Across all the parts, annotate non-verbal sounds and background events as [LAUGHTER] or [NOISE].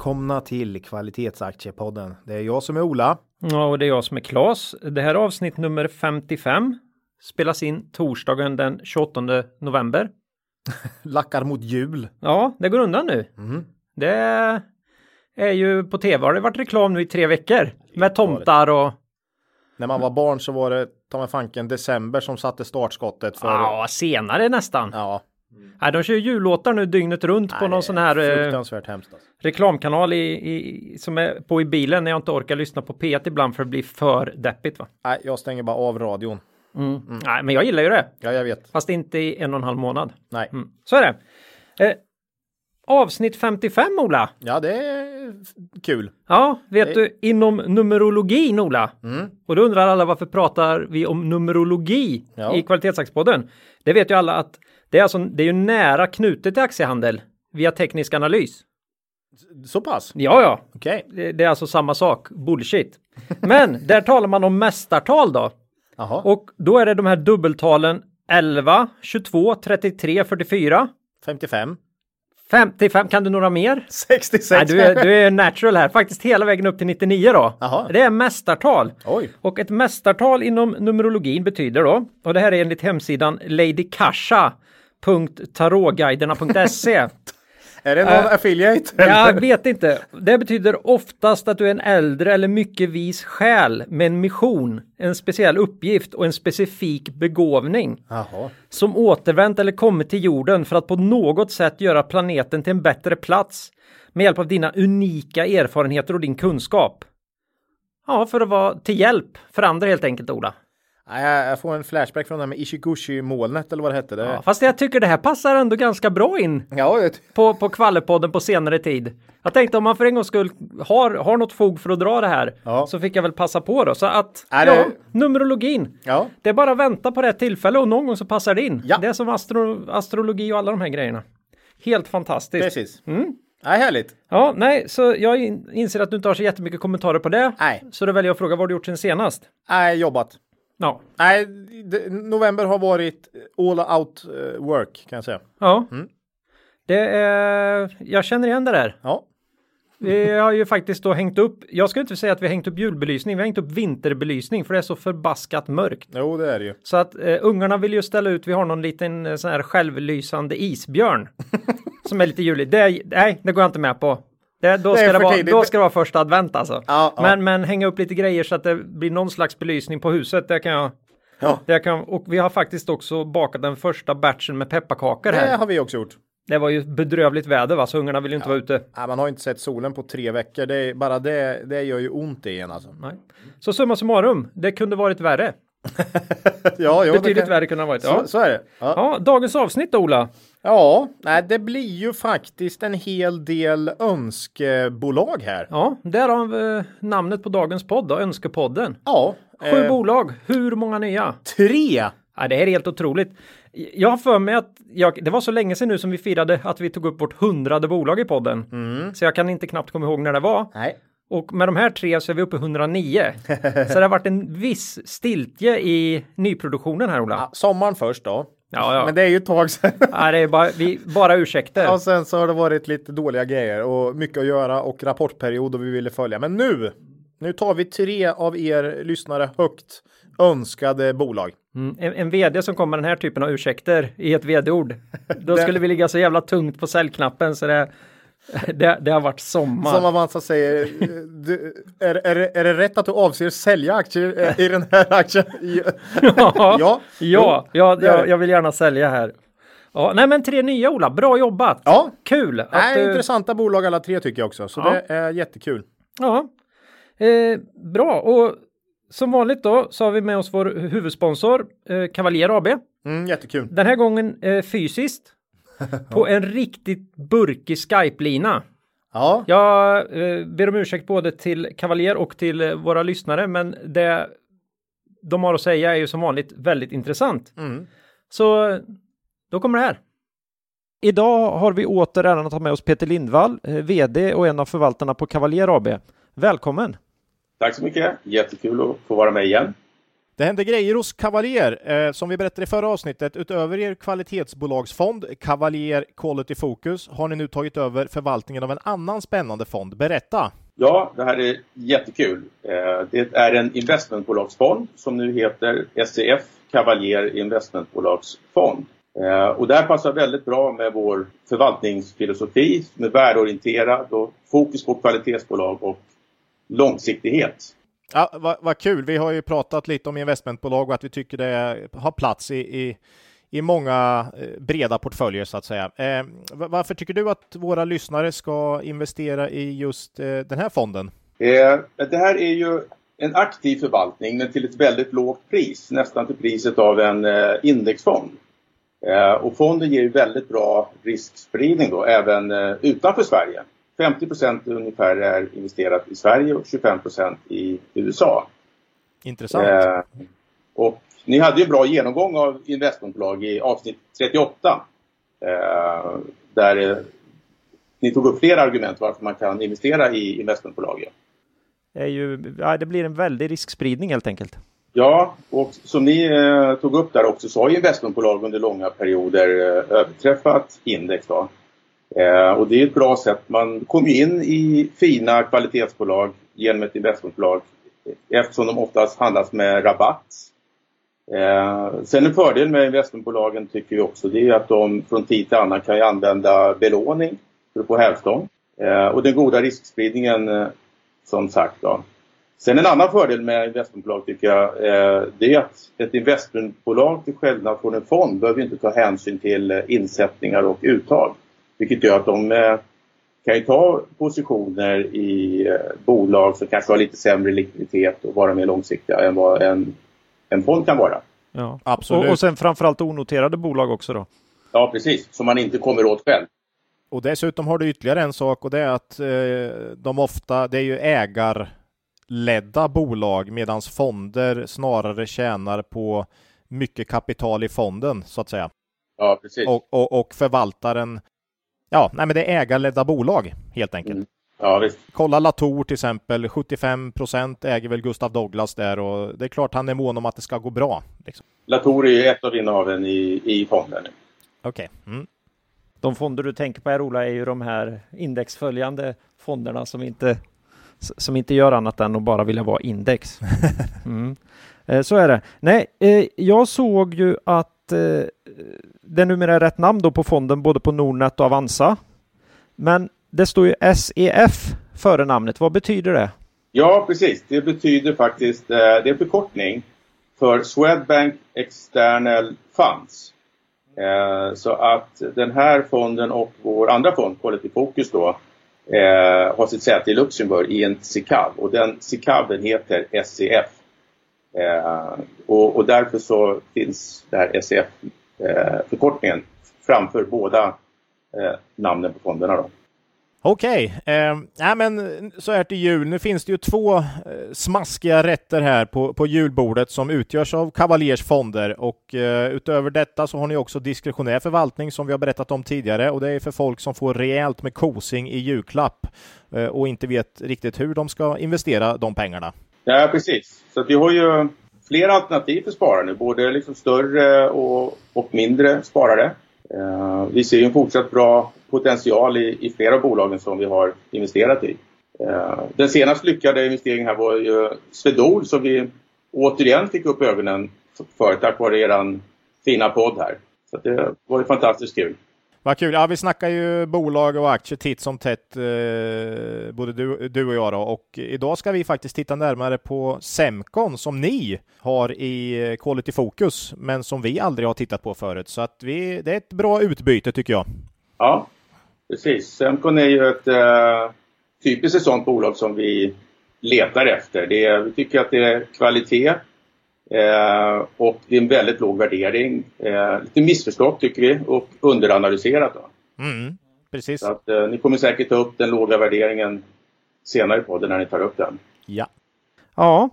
Välkomna till Kvalitetsaktiepodden. Det är jag som är Ola. Ja, och det är jag som är Klas. Det här är avsnitt nummer 55. Spelas in torsdagen den 28 november. [LAUGHS] Lackar mot jul. Ja, det går undan nu. Mm. Det är ju på tv har det varit reklam nu i tre veckor med tomtar och När man var barn så var det ta mig fanken december som satte startskottet för... ja, senare nästan. Ja, Nej, de kör ju jullåtar nu dygnet runt på Nej, någon sån här eh, hemskt. Alltså. reklamkanal i, i, som är på i bilen när jag inte orkar lyssna på P1 ibland för det blir för deppigt va? Nej, jag stänger bara av radion. Nej, men jag gillar ju det. Ja, jag vet. Fast inte i en och en halv månad. Nej. Mm. Så är det. Eh, avsnitt 55 Ola. Ja, det är kul. Ja, vet du inom numerologin Ola. Mm. Och då undrar alla varför pratar vi om numerologi Ja. i kvalitetsaktiepodden? Det vet ju alla att det är, alltså, det är ju nära knutet till aktiehandel via teknisk analys. Så pass? Ja, ja, Okej. det, det är alltså samma sak. Bullshit. Men där talar man om mästartal då. Jaha. Och då är det de här dubbeltalen 11, 22, 33, 44. 55. 55, kan du några mer? 66. Nej, du, är, du är natural här, faktiskt hela vägen upp till 99 då. Jaha. Det är mästartal. Oj. Och ett mästartal inom numerologin betyder då, och det här är enligt hemsidan ladyKasha.tarotguiderna.se. [LAUGHS] Är det någon Äh, affiliate? Jag vet inte. Det betyder oftast att du är en äldre eller mycket vis själ med en mission, en speciell uppgift och en specifik begåvning Jaha. som återvänt eller kommit till jorden för att på något sätt göra planeten till en bättre plats med hjälp av dina unika erfarenheter och din kunskap. Ja, för att vara till hjälp för andra helt enkelt, Ola. Jag- får en flashback från det här med Ishiguchi-molnet eller vad det hette. Det... Ja, fast jag tycker det här passar ändå ganska bra in Ja, det... på, på Kvallepodden på senare tid. Jag tänkte om man för en gångs skull har, har något fog för att dra det här Ja. så fick jag väl passa på då. Så att, Är det- ja, numerologin. Ja. Det är bara att vänta på rätt tillfälle och någon gång så passar det in. Ja. Det är som astro, astrologi och alla de här grejerna. Helt fantastiskt. Precis. Mm. Nej, härligt. Ja, nej, så jag in, inser att du inte har så jättemycket kommentarer på det. Nej. Så då väljer jag att fråga vad du gjort sen senast? Nej, jobbat. Ja, Nej, november har varit all out eh, work kan jag säga. ja. Mm. Det är, jag känner igen det där. Ja, Vi har ju faktiskt då hängt upp, jag ska inte säga att vi har hängt upp julbelysning, vi har hängt upp vinterbelysning för det är så förbaskat mörkt. jo det är det ju. Så att eh, ungarna vill ju ställa ut, vi har någon liten eh, sån här självlysande isbjörn. [LAUGHS] som är lite julig. Det, nej, det går jag inte med på. Det, då, Det ska det, vara, då ska det vara första advent alltså. Ja, ja. Men, men hänga upp lite grejer så att det blir någon slags belysning på huset, det kan jag Ja, det kan, och vi har faktiskt också bakat den första batchen med pepparkakor det här. har vi också gjort. Det var ju bedrövligt väder va, så ungarna vill ju inte vara ute. Nej, man har inte sett solen på tre veckor. Det är, bara det, det gör ju ont i en alltså. Nej. Så summa summarum, det kunde varit värre. [LAUGHS] Ja, jo, Betydligt det kan... värre kunde det ha varit. Ja. Så, så är det. Ja. ja, dagens avsnitt Ola. Ja, nej, det blir ju faktiskt en hel del önskebolag här. Ja, därav eh, namnet på dagens podd då, Önskepodden. Ja, Sju eh, bolag, hur många nya? tre. Ja, det här är helt otroligt. Jag har för mig att jag, det var så länge sedan nu som vi firade att vi tog upp vårt hundrade bolag i podden. Så jag kan inte knappt komma ihåg när det var. Nej, Och med de här tre så är vi uppe i 109. så det har varit en viss stiltje i nyproduktionen här Ola. [LAUGHS] ja, sommaren först då. Ja, ja. Men det är ju ett tag sedan. [LAUGHS] Ja, det är bara, vi, bara ursäkter. Och sen så har det varit lite dåliga grejer och mycket att göra och rapportperiod och vi ville följa. Men nu, nu tar vi tre av er lyssnare högt önskade bolag. Mm, en, en vd som kommer med den här typen av ursäkter i ett vd-ord. [LAUGHS] Då skulle vi ligga så jävla tungt på säljknappen så det, [LAUGHS] det, det har varit sommar. Som Avanza säger, du, är, är, är det rätt att du avser sälja aktier eh, i den här aktien? [LAUGHS] Ja, Ja, ja, ja, är jag, jag vill gärna sälja här. Ja, nej men tre nya Ola, bra jobbat! Ja. Kul! Nej, eh, intressanta bolag alla tre tycker jag också, så Ja. det är jättekul. Ja, eh, bra och som vanligt då så har vi med oss vår huvudsponsor eh, Cavalier AB. Mm, jättekul. Den här gången eh, fysiskt [LAUGHS] på en riktigt burkig Skype-lina. Ja, Jag eh, ber om ursäkt både till Cavalier och till eh, våra lyssnare, men det de har att säga är ju som vanligt väldigt intressant. Mm. Så då kommer det här. Idag har vi åter äran att ha med oss Peter Lindvall, eh, VD och en av förvaltarna på Cavalier AB. Välkommen! Tack så mycket! Jättekul att få vara med igen. Det händer grejer hos Cavalier. Eh, som vi berättade i förra avsnittet, utöver er kvalitetsbolagsfond Cavalier Quality Focus har ni nu tagit över förvaltningen av en annan spännande fond. Berätta! Ja, det här är jättekul. Eh, det är en investmentbolagsfond som nu heter SEF Cavalier Investmentbolagsfond. Eh, och det här passar väldigt bra med vår förvaltningsfilosofi som är värdeorienterad och fokus på kvalitetsbolag och långsiktighet. Ja, vad, vad kul. Vi har ju pratat lite om investmentbolag och att vi tycker det har plats i, i, i många eh, breda portföljer så att säga. Eh, varför tycker du att våra lyssnare ska investera i just eh, den här fonden? Eh, det här är ju en aktiv förvaltning men till ett väldigt lågt pris, nästan till priset av en eh, indexfond. Eh, och fonden ger ju väldigt bra riskspridning då även eh, utanför Sverige. 50% ungefär är investerat i Sverige och 25% i USA. Intressant. Eh, och ni hade ju bra genomgång av investmentbolag i avsnitt 38. Eh, där eh, ni tog upp flera argument varför man kan investera i investmentbolag. Det, är ju, ja, det blir en väldig riskspridning helt enkelt. Ja, och som ni eh, tog upp där också så har investmentbolag under långa perioder eh, överträffat index. Då. Eh, och det är ett bra sätt. Man kommer in i fina kvalitetsbolag genom ett investmentbolag eftersom de oftast handlas med rabatt. Eh, sen en fördel med investmentbolagen tycker vi också det är att de från tid till annan kan använda belåning för att få hävstång. Eh, och den goda riskspridningen eh, som sagt då. Sen en annan fördel med investmentbolag tycker jag eh, det är att ett investmentbolag till skillnad från en fond behöver inte ta hänsyn till eh, insättningar och uttag. Vilket gör att de eh, kan ju ta positioner i eh, bolag som kanske har lite sämre likviditet och vara mer långsiktiga än vad en, en fond kan vara. Ja, absolut. Och, och sen framförallt onoterade bolag också då? Ja, precis. Som man inte kommer åt själv. Och dessutom har du ytterligare en sak och det är att eh, de ofta, det är ju ägarledda bolag medan fonder snarare tjänar på mycket kapital i fonden så att säga. Ja, precis. Och, och, och förvaltaren Ja, nej, men det är ägarledda bolag helt enkelt. Mm. Ja, visst. Kolla Latour till exempel. 75 procent äger väl Gustav Douglas där och det är klart han är mån om att det ska gå bra. Liksom. Latour är ju ett av innehaven i, i fonden. Okej. Okay. Mm. De fonder du tänker på här Ola är ju de här indexföljande fonderna som inte som inte gör annat än att bara vilja vara index. [LAUGHS] Mm. Eh, så är det. Nej, eh, jag såg ju att eh, det numera rätt namn då på fonden både på Nordnet och Avanza. Men det står ju SEF före namnet. Vad betyder det? Ja, precis. Det betyder faktiskt, eh, det är förkortning för Swedbank External Funds. Eh, så att den här fonden och vår andra fond, Quality Focus då, eh, har sitt säte i Luxemburg i en SICAV och den SICAVen heter SEF. Eh, och, och, därför så finns det här SEF-förkortningen eh, framför båda eh, namnen på fonderna. Då. Okej, okay. eh, men så här till jul. Nu finns det ju två eh, smaskiga rätter här på, på julbordet som utgörs av Cavaliers fonder och eh, utöver detta så har ni också diskretionär förvaltning som vi har berättat om tidigare och det är för folk som får rejält med kosing i julklapp eh, och inte vet riktigt hur de ska investera de pengarna. Ja, precis. Så vi har ju flera alternativ för sparare nu, både liksom större och, och mindre sparare. Eh, vi ser en fortsatt bra potential i, i flera av bolagen som vi har investerat i. Eh, den senast lyckade investeringen här var ju Swedol som vi återigen fick upp ögonen för tack vare er fina podd här. Så det var ju fantastiskt kul. Vad kul. Ja, vi snackar ju bolag och aktier titt som tätt, eh, både du, du och jag. Då. Och idag ska vi faktiskt titta närmare på Semcon som ni har i eh, Quality Focus, men som vi aldrig har tittat på förut. Så att vi, det är ett bra utbyte tycker jag. Ja, precis. Semcon är ju ett eh, typiskt ett sådant bolag som vi letar efter. Det, vi tycker att det är kvalitet Eh, och det är en väldigt låg värdering. Eh, lite missförstått tycker vi och underanalyserat. Då. Mm, precis. Så att, eh, ni kommer säkert ta upp den låga värderingen senare på den när ni tar upp den. Ja. Ja,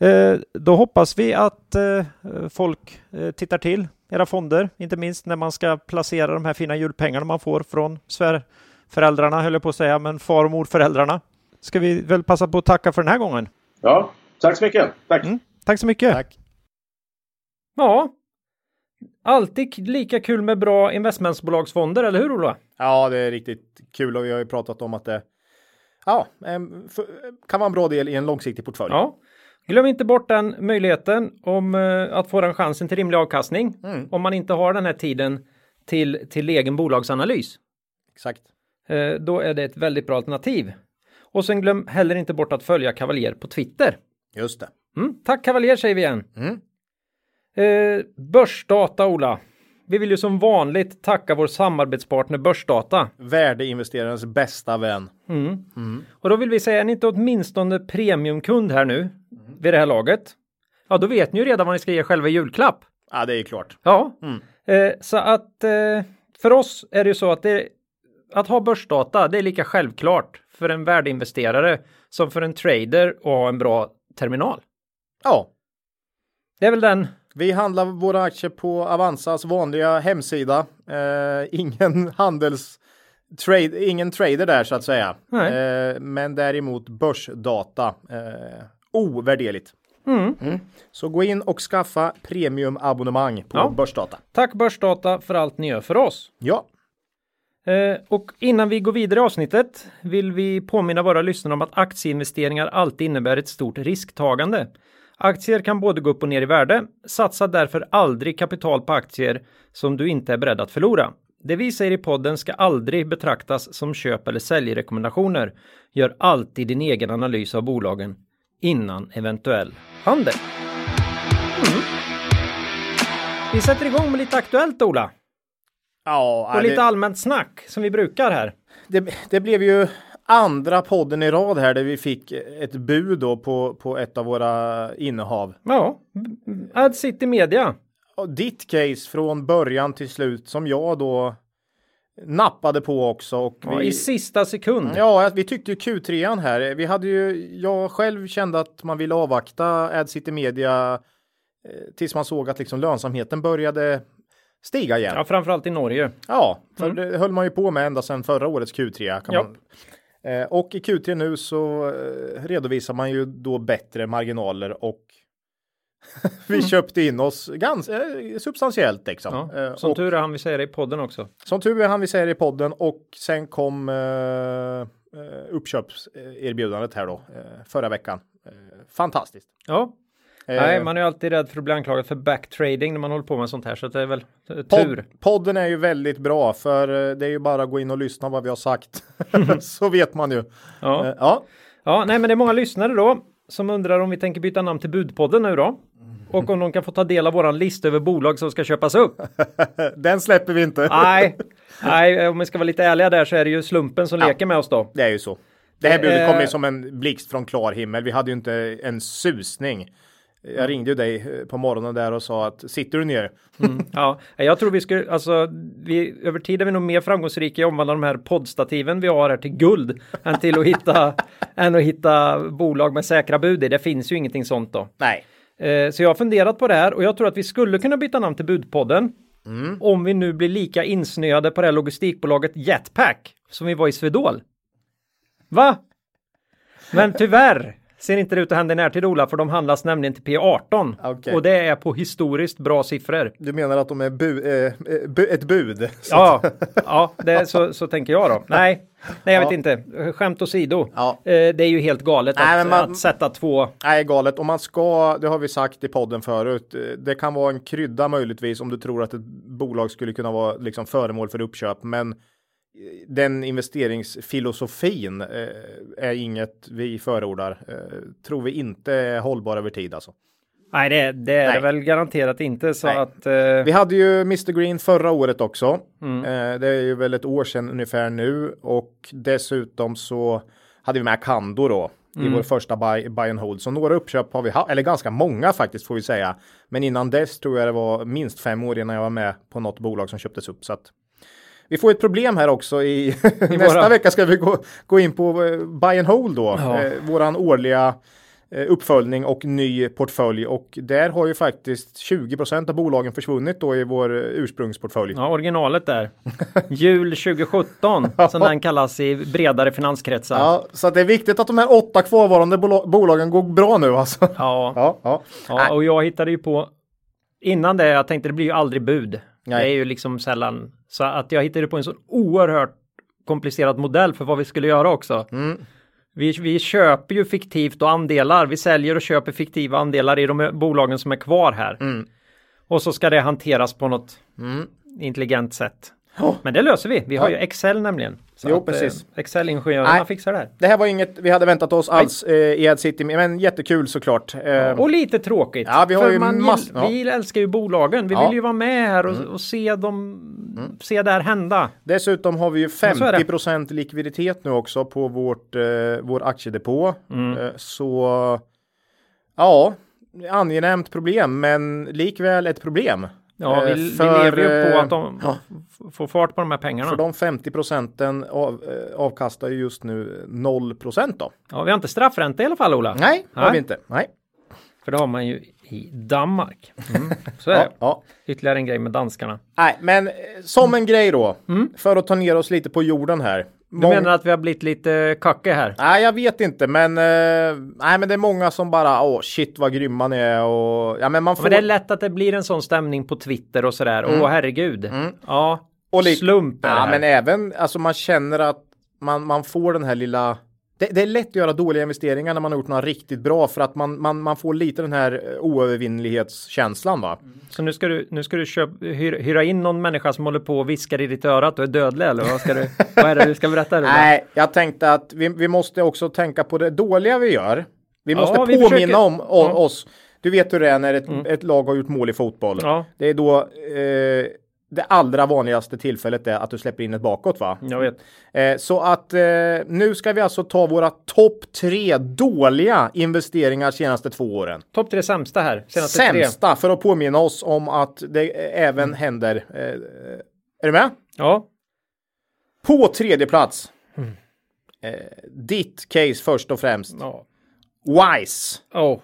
Eh, då hoppas vi att eh, folk eh, tittar till era fonder, inte minst när man ska placera de här fina julpengarna man får från svärföräldrarna, höll jag på att säga, men far och morföräldrarna. Ska vi väl passa på att tacka för den här gången? Ja, tack så mycket. Tack. Mm, tack så mycket. Tack. Ja, alltid lika kul med bra investmentsbolagsfonder, eller hur Ola? Ja, det är riktigt kul och vi har ju pratat om att det ja, kan vara en bra del i en långsiktig portfölj. Ja. Glöm inte bort den möjligheten om eh, att få den chansen till rimlig avkastning Mm. om man inte har den här tiden till, till egen bolagsanalys. Exakt. Eh, då är det ett väldigt bra alternativ. Och sen glöm heller inte bort att följa Kavaljer på Twitter. Just det. Mm, tack Kavaljer säger vi igen. Mm. Eh, börsdata Ola. Vi vill ju som vanligt tacka vår samarbetspartner Börsdata. Värdeinvesterarens bästa vän. Och då vill vi säga, är ni inte åtminstone premiumkund här nu vid det här laget? Ja, då vet ni ju redan vad ni ska ge själva i julklapp. Ja, det är klart. Ja, eh, så att eh, för oss är det ju så att det, att ha börsdata, det är lika självklart för en värdeinvesterare som för en trader att ha en bra terminal. Ja, Det är väl den. vi handlar våra aktier på Avanzas vanliga hemsida. Eh, ingen [LAUGHS] handels trade, ingen trader där så att säga. Nej. Eh, men däremot börsdata. Eh, ovärderligt. Mm. Så gå in och skaffa premiumabonnemang på Ja. börsdata. Tack Börsdata för allt ni gör för oss. Ja, Eh, och innan vi går vidare i avsnittet vill vi påminna våra lyssnare om att aktieinvesteringar alltid innebär ett stort risktagande. Aktier kan både gå upp och ner i värde. Satsa därför aldrig kapital på aktier som du inte är beredd att förlora. Det vi säger i podden ska aldrig betraktas som köp eller säljrekommendationer. Gör alltid din egen analys av bolagen innan eventuell handel. Mm. Vi sätter igång med lite aktuellt Ola. ja Och det- lite allmänt snack som vi brukar här. det, det blev ju andra podden i rad här där vi fick ett bud då på, på ett av våra innehav. Ja, Ad City Media. Ditt case från början till slut som jag då nappade på också. Och Ja, vi, I sista sekund. ja, vi tyckte ju Q3 här. Vi hade ju, jag själv kände att man ville avvakta Ad City Media eh, tills man såg att liksom lönsamheten började stiga igen. Ja, framförallt i Norge. Ja, för det höll man ju på med ända sedan förra årets Q3. Kan man... eh, och i Q3 nu så eh, redovisar man ju då bättre marginaler och [LAUGHS] vi köpte in oss ganska eh, substantiellt liksom. Mm. Ja, som och, tur är han vi säger det i podden också. som tur är han vi säger i podden och sen kom eh, uppköpserbjudandet här då förra veckan. Fantastiskt. Ja, nej, man är ju alltid rädd för att bli anklagad för backtrading när man håller på med sånt här, så det är väl eh, tur. Pod, podden är ju väldigt bra för eh, det är ju bara att gå in och lyssna vad vi har sagt. [LAUGHS] [LAUGHS] så vet man ju. Ja. Eh, ja. ja, nej, men det är många lyssnare då som undrar om vi tänker byta namn till Budpodden nu då. Och om de kan få ta del av våran lista över bolag som ska köpas upp. [LAUGHS] Den släpper vi inte. nej, nej, om vi ska vara lite ärliga där så är det ju slumpen som leker med oss då. Det är ju så. Det här Det budet kom ju som en blixt från klar himmel. Vi hade ju inte en susning. Jag ringde ju dig eh, på morgonen där och sa att sitter du ner? [LAUGHS] Ja, jag tror vi skulle, alltså, vi, över tid är vi nog mer framgångsrika i att omvandla de här poddstativen vi har här till guld [LAUGHS] än till att hitta, än att hitta bolag med säkra bud i. Det finns ju ingenting sånt då. Nej. Eh, så jag har funderat på det här och jag tror att vi skulle kunna byta namn till Budpodden. Om vi nu blir lika insnöade på det här logistikbolaget Jetpack som vi var i Swedol. Va? Men tyvärr ser inte det ut att hända i närtid Ola, för de handlas nämligen till P18. Okej. Och det är på historiskt bra siffror. Du menar att de är bu eh, eh, bu ett bud? Ja, ja det, så, så tänker jag då. Nej, nej jag vet Ja. inte. Skämt åsido. Ja. Eh, det är ju helt galet Nej, att, man- att sätta två. Nej, galet. Om man ska, det har vi sagt i podden förut, eh, det kan vara en krydda möjligtvis om du tror att ett bolag skulle kunna vara liksom föremål för uppköp, men den investeringsfilosofin eh, är inget vi förordar. Eh, tror vi inte är hållbar över tid alltså. Nej, det, det är Nej. det väl garanterat inte. Så Nej. att... Eh, Vi hade ju Mr Green förra året också. Mm. Eh, det är ju väl ett år sedan ungefär nu och dessutom så hade vi med Kando då i Mm. vår första buy, buy and hold. Så några uppköp har vi haft, eller ganska många faktiskt får vi säga. Men innan dess tror jag det var minst fem år innan jag var med på något bolag som köptes upp. Så att vi får ett problem här också [LAUGHS] i, nästa våra- vecka ska vi gå, gå in på eh, buy and hold då. Ja. Eh, våran årliga eh, uppföljning och ny portfölj och där har ju faktiskt 20% av bolagen försvunnit då i vår eh, ursprungsportfölj. Ja, originalet där. [LAUGHS] Jul 2017 som den kallas i bredare finanskretsar. Ja, så att det är viktigt att de här åtta kvarvarande bola- bolagen går bra nu alltså. Ja, [LAUGHS] Ja, ja. ja, och jag hittade ju på innan det, jag tänkte det blir ju aldrig bud. Nej. Det är ju liksom sällan så att jag hittade på en så oerhört komplicerad modell för vad vi skulle göra också. Mm. Vi, vi köper ju fiktivt och andelar. Vi säljer och köper fiktiva andelar i de bolagen som är kvar här. Mm. Och så ska det hanteras på något intelligent sätt. Men det löser vi. Vi har ju Excel nämligen. Så Jo, att, eh, precis. Excel-ingenjörerna fixar det här. Det här var inget vi hade väntat oss alls eh, i Ad City, men jättekul såklart. Eh, Och lite tråkigt. Ja, vi har För ju man mass- ja. Vi älskar ju bolagen. Vi Ja. Mm. vill ju vara med här och, och se dem, se det här hända. Dessutom har vi ju så är det. 50% likviditet nu också på vårt, eh, vår aktiedepå. Mm. Eh, så ja, angenämt problem, men likväl ett problem. Ja, Eh, vi, vi för, lever ju på eh, att de ja. f- får fart på de här pengarna. För de 50 procenten av, eh, avkastar ju just nu 0 procent då. Ja, vi har inte straffränta i alla fall, Ola. Nej, har Nej. vi inte. Nej. För det har man ju i Danmark. Mm. Så är Ja, det. ja. Ytterligare en grej med danskarna. Nej, men eh, som en grej då, för att ta ner oss lite på jorden här. Mm. Du menar att vi har blivit lite kacke här? Nej, jag vet inte, men eh, nej, men det är många som bara åh shit vad grymma ni är och ja, men man får Men det är lätt att det blir en sån stämning på Twitter och sådär. Åh herregud. Ja, Mm. Och lite- slump Ja, men även alltså man känner att man, man får den här lilla det, det är lätt att göra dåliga investeringar när man har gjort något riktigt bra för att man, man, man får lite den här eh, oövervinnlighetskänslan va. Så nu ska du, nu ska du köp, hyra, hyra in någon människa som håller på och viskar i ditt öra att du är dödlig eller vad ska du? vad är det du ska berätta? [LAUGHS] Nej, jag tänkte att vi, vi måste också tänka på det dåliga vi gör. Vi Ja, måste vi påminna försöker. om o- Ja. Mm. oss. Du vet hur det är när ett, ett lag har gjort mål i fotboll. Ja. Det är då eh, det allra vanligaste tillfället är att du släpper in ett bakåt va? Jag vet. Eh, så att eh, nu ska vi alltså ta våra topp tre dåliga investeringar senaste två åren. Topp tre sämsta här. Senaste tre. Sämsta för att påminna oss om att det även händer. Eh, är du med? Ja. På tredje plats. Mm. Ditt case först och främst. ja. Wise. Oh.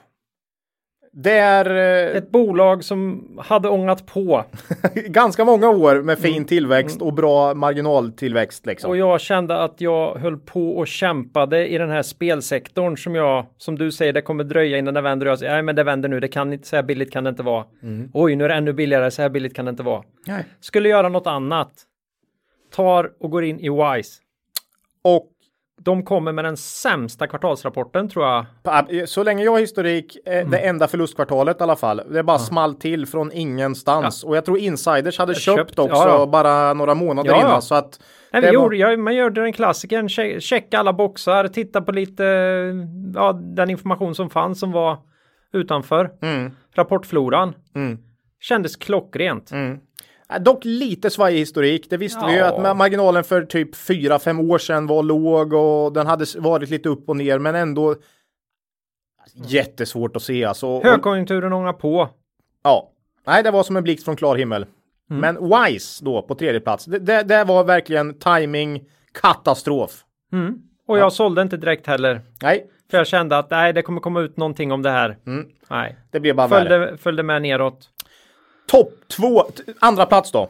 Det är eh, Ett bolag som hade ångat på [LAUGHS] ganska många år med fin tillväxt och bra marginaltillväxt liksom. Mm. och jag kände att jag höll på och kämpade i den här spelsektorn som jag, som du säger, det kommer dröja innan det vänder. Jag säger, nej men det vänder nu, det kan inte, så här billigt kan det inte vara. Oj, nu är det ännu billigare, så här billigt kan det inte vara. Nej. Skulle göra något annat. Tar och går in i Wise. Och De kommer med den sämsta kvartalsrapporten tror jag. Så länge jag har historik, eh, Mm. det enda förlustkvartalet i alla fall. Det bara small till från ingenstans. Och jag tror insiders hade köpt, köpt, också ja, ja. bara några månader Ja, ja. innan. Så att Nej, vi gjorde, jag, man gjorde den klassiken, che- checka alla boxar, titta på lite, ja, den information som fanns som var utanför. Mm. Rapportfloran. Mm. Kändes klockrent. Mm. Eh, Dock lite svajig historik. Det visste vi ju Ja. att ma- marginalen för typ 4-5 år sedan var låg och den hade varit lite upp och ner men ändå jättesvårt att se alltså. Högkonjunkturen ångar på. Ja, nej, det var som en blixt från klar himmel. Mm. Men Wise då på tredje plats. Det, det, det var verkligen timing katastrof. Mm. Och jag sålde inte direkt heller. Nej, För jag kände att nej, det kommer komma ut någonting om det här. Mm. Nej. det blev bara värre. Följde, följde med neråt. Topp två, andra plats då.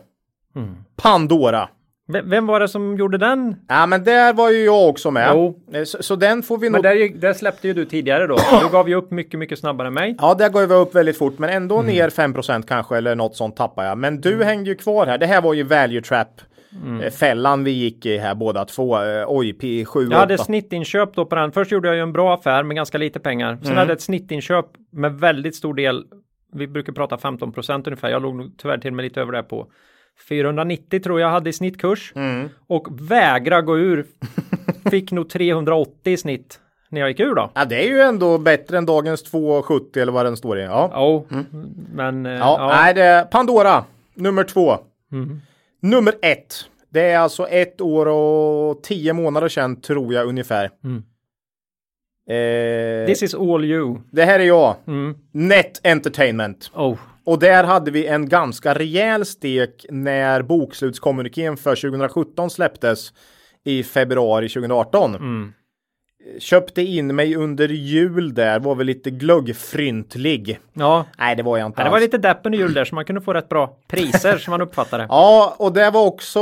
Mm. Pandora. V- Vem var det som gjorde den? Ja, men där var ju jag också med. Jo. Eh, Så, så den får vi Men nog. där, gick- där släppte ju du tidigare då. [COUGHS] Du gav ju upp mycket, mycket snabbare än mig. Ja, där går vi upp väldigt fort, men ändå Mm. ner 5% kanske eller något sånt tappar jag. Men du hängde ju kvar här. Det här var ju value trap. Mm. eh, Fällan vi gick i här båda två. Eh, Oj, P7 Jag hade snittinköp då på den. Först gjorde jag ju en bra affär med ganska lite pengar. Sen hade jag ett snittinköp med väldigt stor del. Vi brukar prata 15 procent ungefär. Jag låg nog tyvärr till och med lite över det på 490 tror jag hade i snittkurs. Och vägra gå ur. [LAUGHS] Fick nog 380 i snitt när jag gick ur då. Ja, det är ju ändå bättre än dagens 270 eller vad den står i. Ja. Ja, men eh, Ja, ja. nej, det är Pandora, nummer två. Mm. Nummer ett. Det är alltså ett år och tio månader sedan tror jag ungefär. Mm. Eh, This is all you. det här är jag. Mm. Net Entertainment. Oh. Och där hade vi en ganska rejäl stek när bokslutskommunikén för 2017 släpptes i februari 2018. Mm. Köpte in mig under jul där, var väl lite glöggfryntlig. Ja, Nej, det var jag inte Ja, det var lite depp under jul där så man kunde få rätt bra priser som man uppfattade. [LAUGHS] Ja, och det var också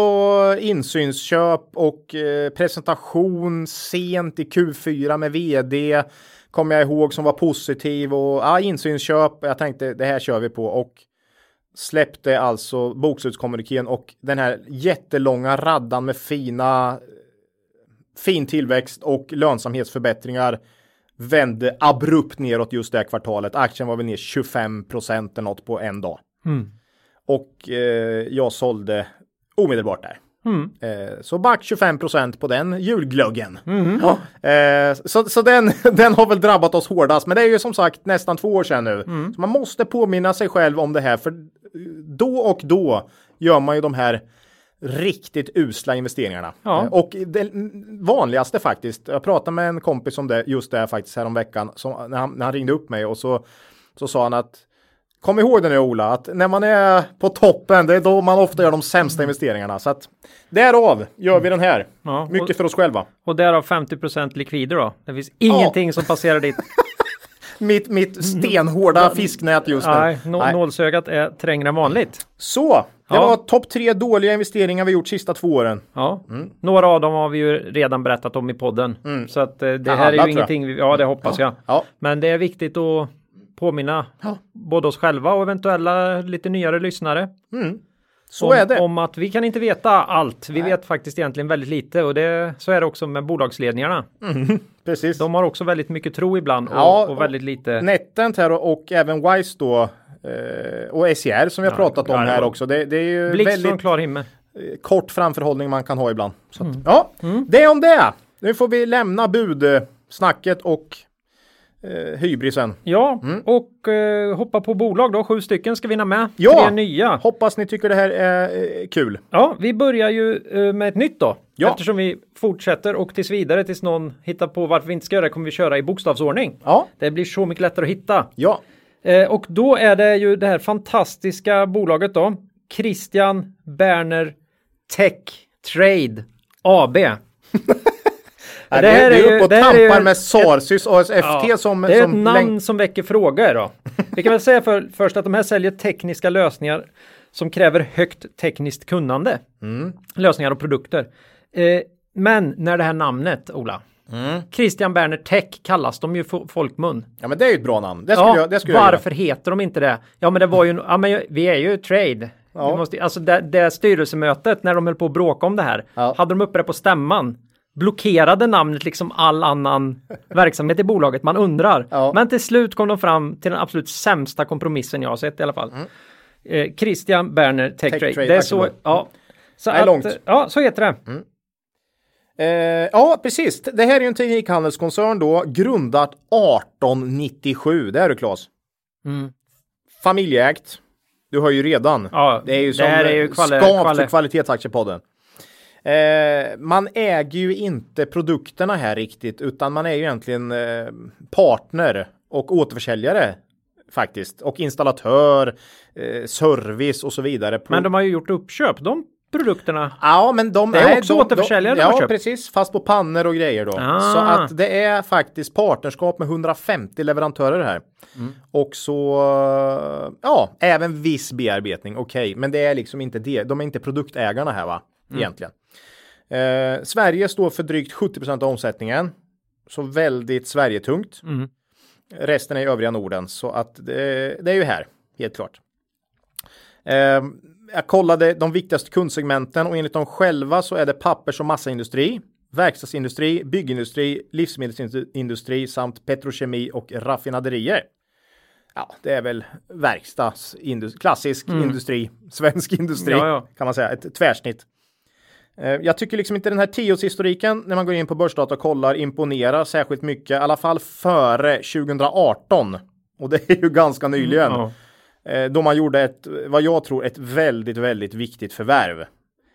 insynsköp och eh, presentation sent i Q4 med vd. Kommer jag ihåg som var positiv och ja, insynsköp. Jag tänkte det här kör vi på och släppte alltså bokslutskommunikén och den här jättelånga raddan med fina fin tillväxt och lönsamhetsförbättringar vände abrupt neråt just det här kvartalet. Aktien var väl ner 25 procent eller något på en dag. Mm. Och eh, jag sålde omedelbart där. Mm. Eh, så back 25 procent på den julglöggen. Mm. Ja, eh, så så den, [LAUGHS] den har väl drabbat oss hårdast. Men det är ju som sagt nästan två år sedan nu. Mm. Så man måste påminna sig själv om det här. För då och då gör man ju de här riktigt usla investeringarna. Ja. Eh, Och det vanligaste faktiskt. Jag pratade med en kompis om det just det faktiskt häromveckan. Som, när, han, när han ringde upp mig och så, så sa han att Kom ihåg det nu Ola, att när man är på toppen, det är då man ofta gör de sämsta investeringarna. Så att därav gör vi den här. Ja, Mycket och, för oss själva. och därav 50 likvider då. Det finns ingenting som passerar dit. [LAUGHS] Mitt, mitt stenhårda fisknät just nu. Nej, nå- Nej. nålsögat är trängre än vanligt. Så, det Ja. var topp tre dåliga investeringar vi gjort sista två åren. Ja, Mm. några av dem har vi ju redan berättat om i podden. Så att eh, det Ja, här är ju ingenting, vi, ja det hoppas jag. Ja. Men det är viktigt att påminna både oss själva och eventuella lite nyare lyssnare. Så om, är det. Om att vi kan inte veta allt. Vi vet faktiskt egentligen väldigt lite och det, så är det också med bolagsledningarna. [LAUGHS] Precis. De har också väldigt mycket tro ibland och, Ja, och väldigt lite. Netent här och, och även Wise då. Eh, och SCR som vi har pratat om ja, det här också. Det, det är ju Blixt väldigt från klar himmel. eh, kort framförhållning man kan ha ibland. Så Mm. att, Ja, det om det. Nu får vi lämna budsnacket och eh, hybrisen. Ja, och eh, hoppa på bolag då. Sju stycken ska vinna med. Ja. Tre nya. Hoppas ni tycker det här är eh, kul. Ja, vi börjar ju eh, med ett nytt då. Ja. Eftersom vi fortsätter och tills vidare tills någon hittar på varför vi inte ska göra det kommer vi köra i bokstavsordning. Ja, Det blir så mycket lättare att hitta. ja. Eh, och då är det ju det här fantastiska bolaget då. Christian Berner Tech Trade AB. [LAUGHS] Det, här är, är du ju- uppe och är tampar med Sarsys ASFT som... det är som ett namn som väcker frågor då. Vi kan väl säga för, först att de här säljer tekniska lösningar som kräver högt tekniskt kunnande. Mm. Lösningar och produkter. Eh, men när det här namnet, Ola, Mm. Christian Berner Tech kallas de ju fo- folkmun. Ja, men det är ju ett bra namn. Det skulle Ja, jag, det skulle jag varför heter de inte det? Ja, men det var ju, ja, men vi är ju trade. Ja. Vi måste, alltså det, det styrelsemötet när de höll på att bråka om det här, Ja. hade de uppe det på stämman. Blockerade namnet liksom all annan [LAUGHS] verksamhet i bolaget. Man undrar. Ja. Men till slut kom de fram till den absolut sämsta kompromissen jag har sett i alla fall. Eh, Christian Berner Tech, Mm. Tech Trade. Trade Det är så, ja. Så är långt. att, ja, så heter det. Eh, ja, precis. Det här är ju en teknikhandelskoncern då, grundat 1897. Det är du Claes. Mm. Familjeägt. Du har ju redan. Ja, det är ju som är ju kvali- kvali- för kvalitetsaktiepodden. Eh, man äger ju inte produkterna här riktigt, utan man är ju egentligen eh, partner och återförsäljare faktiskt. Och installatör, eh, service och så vidare. Men de har ju gjort uppköp, de produkterna. Ja, men de Det är nej, också de, återförsäljare de, Ja, köpt. precis. Fast på pannor och grejer då. Ah. Så att det är faktiskt partnerskap med 150 leverantörer här. Mm. Och så, ja, även viss bearbetning. Okej, men det är liksom inte det. De är inte produktägarna här va? Mm. Egentligen. Eh, Sverige står för drygt 70% av omsättningen. Så väldigt Sverigetungt. Mm. Resten är i övriga Norden. Så att det, det är ju här, helt klart. Eh, jag kollade de viktigaste kundsegmenten och enligt dem själva så är det pappers och massaindustri, verkstadsindustri, byggindustri, livsmedelsindustri samt petrokemi och raffinaderier. Ja, det är väl verkstadsindustri, klassisk industri, [LAUGHS] svensk industri Ja, ja. kan man säga, ett tvärsnitt. Eh, Jag tycker liksom inte den här tioårshistoriken när man går in på börsdata och kollar imponerar särskilt mycket, i alla fall före 2018. Och det är ju ganska nyligen. Ja. Eh, Då man gjorde ett, vad jag tror, ett väldigt, väldigt viktigt förvärv.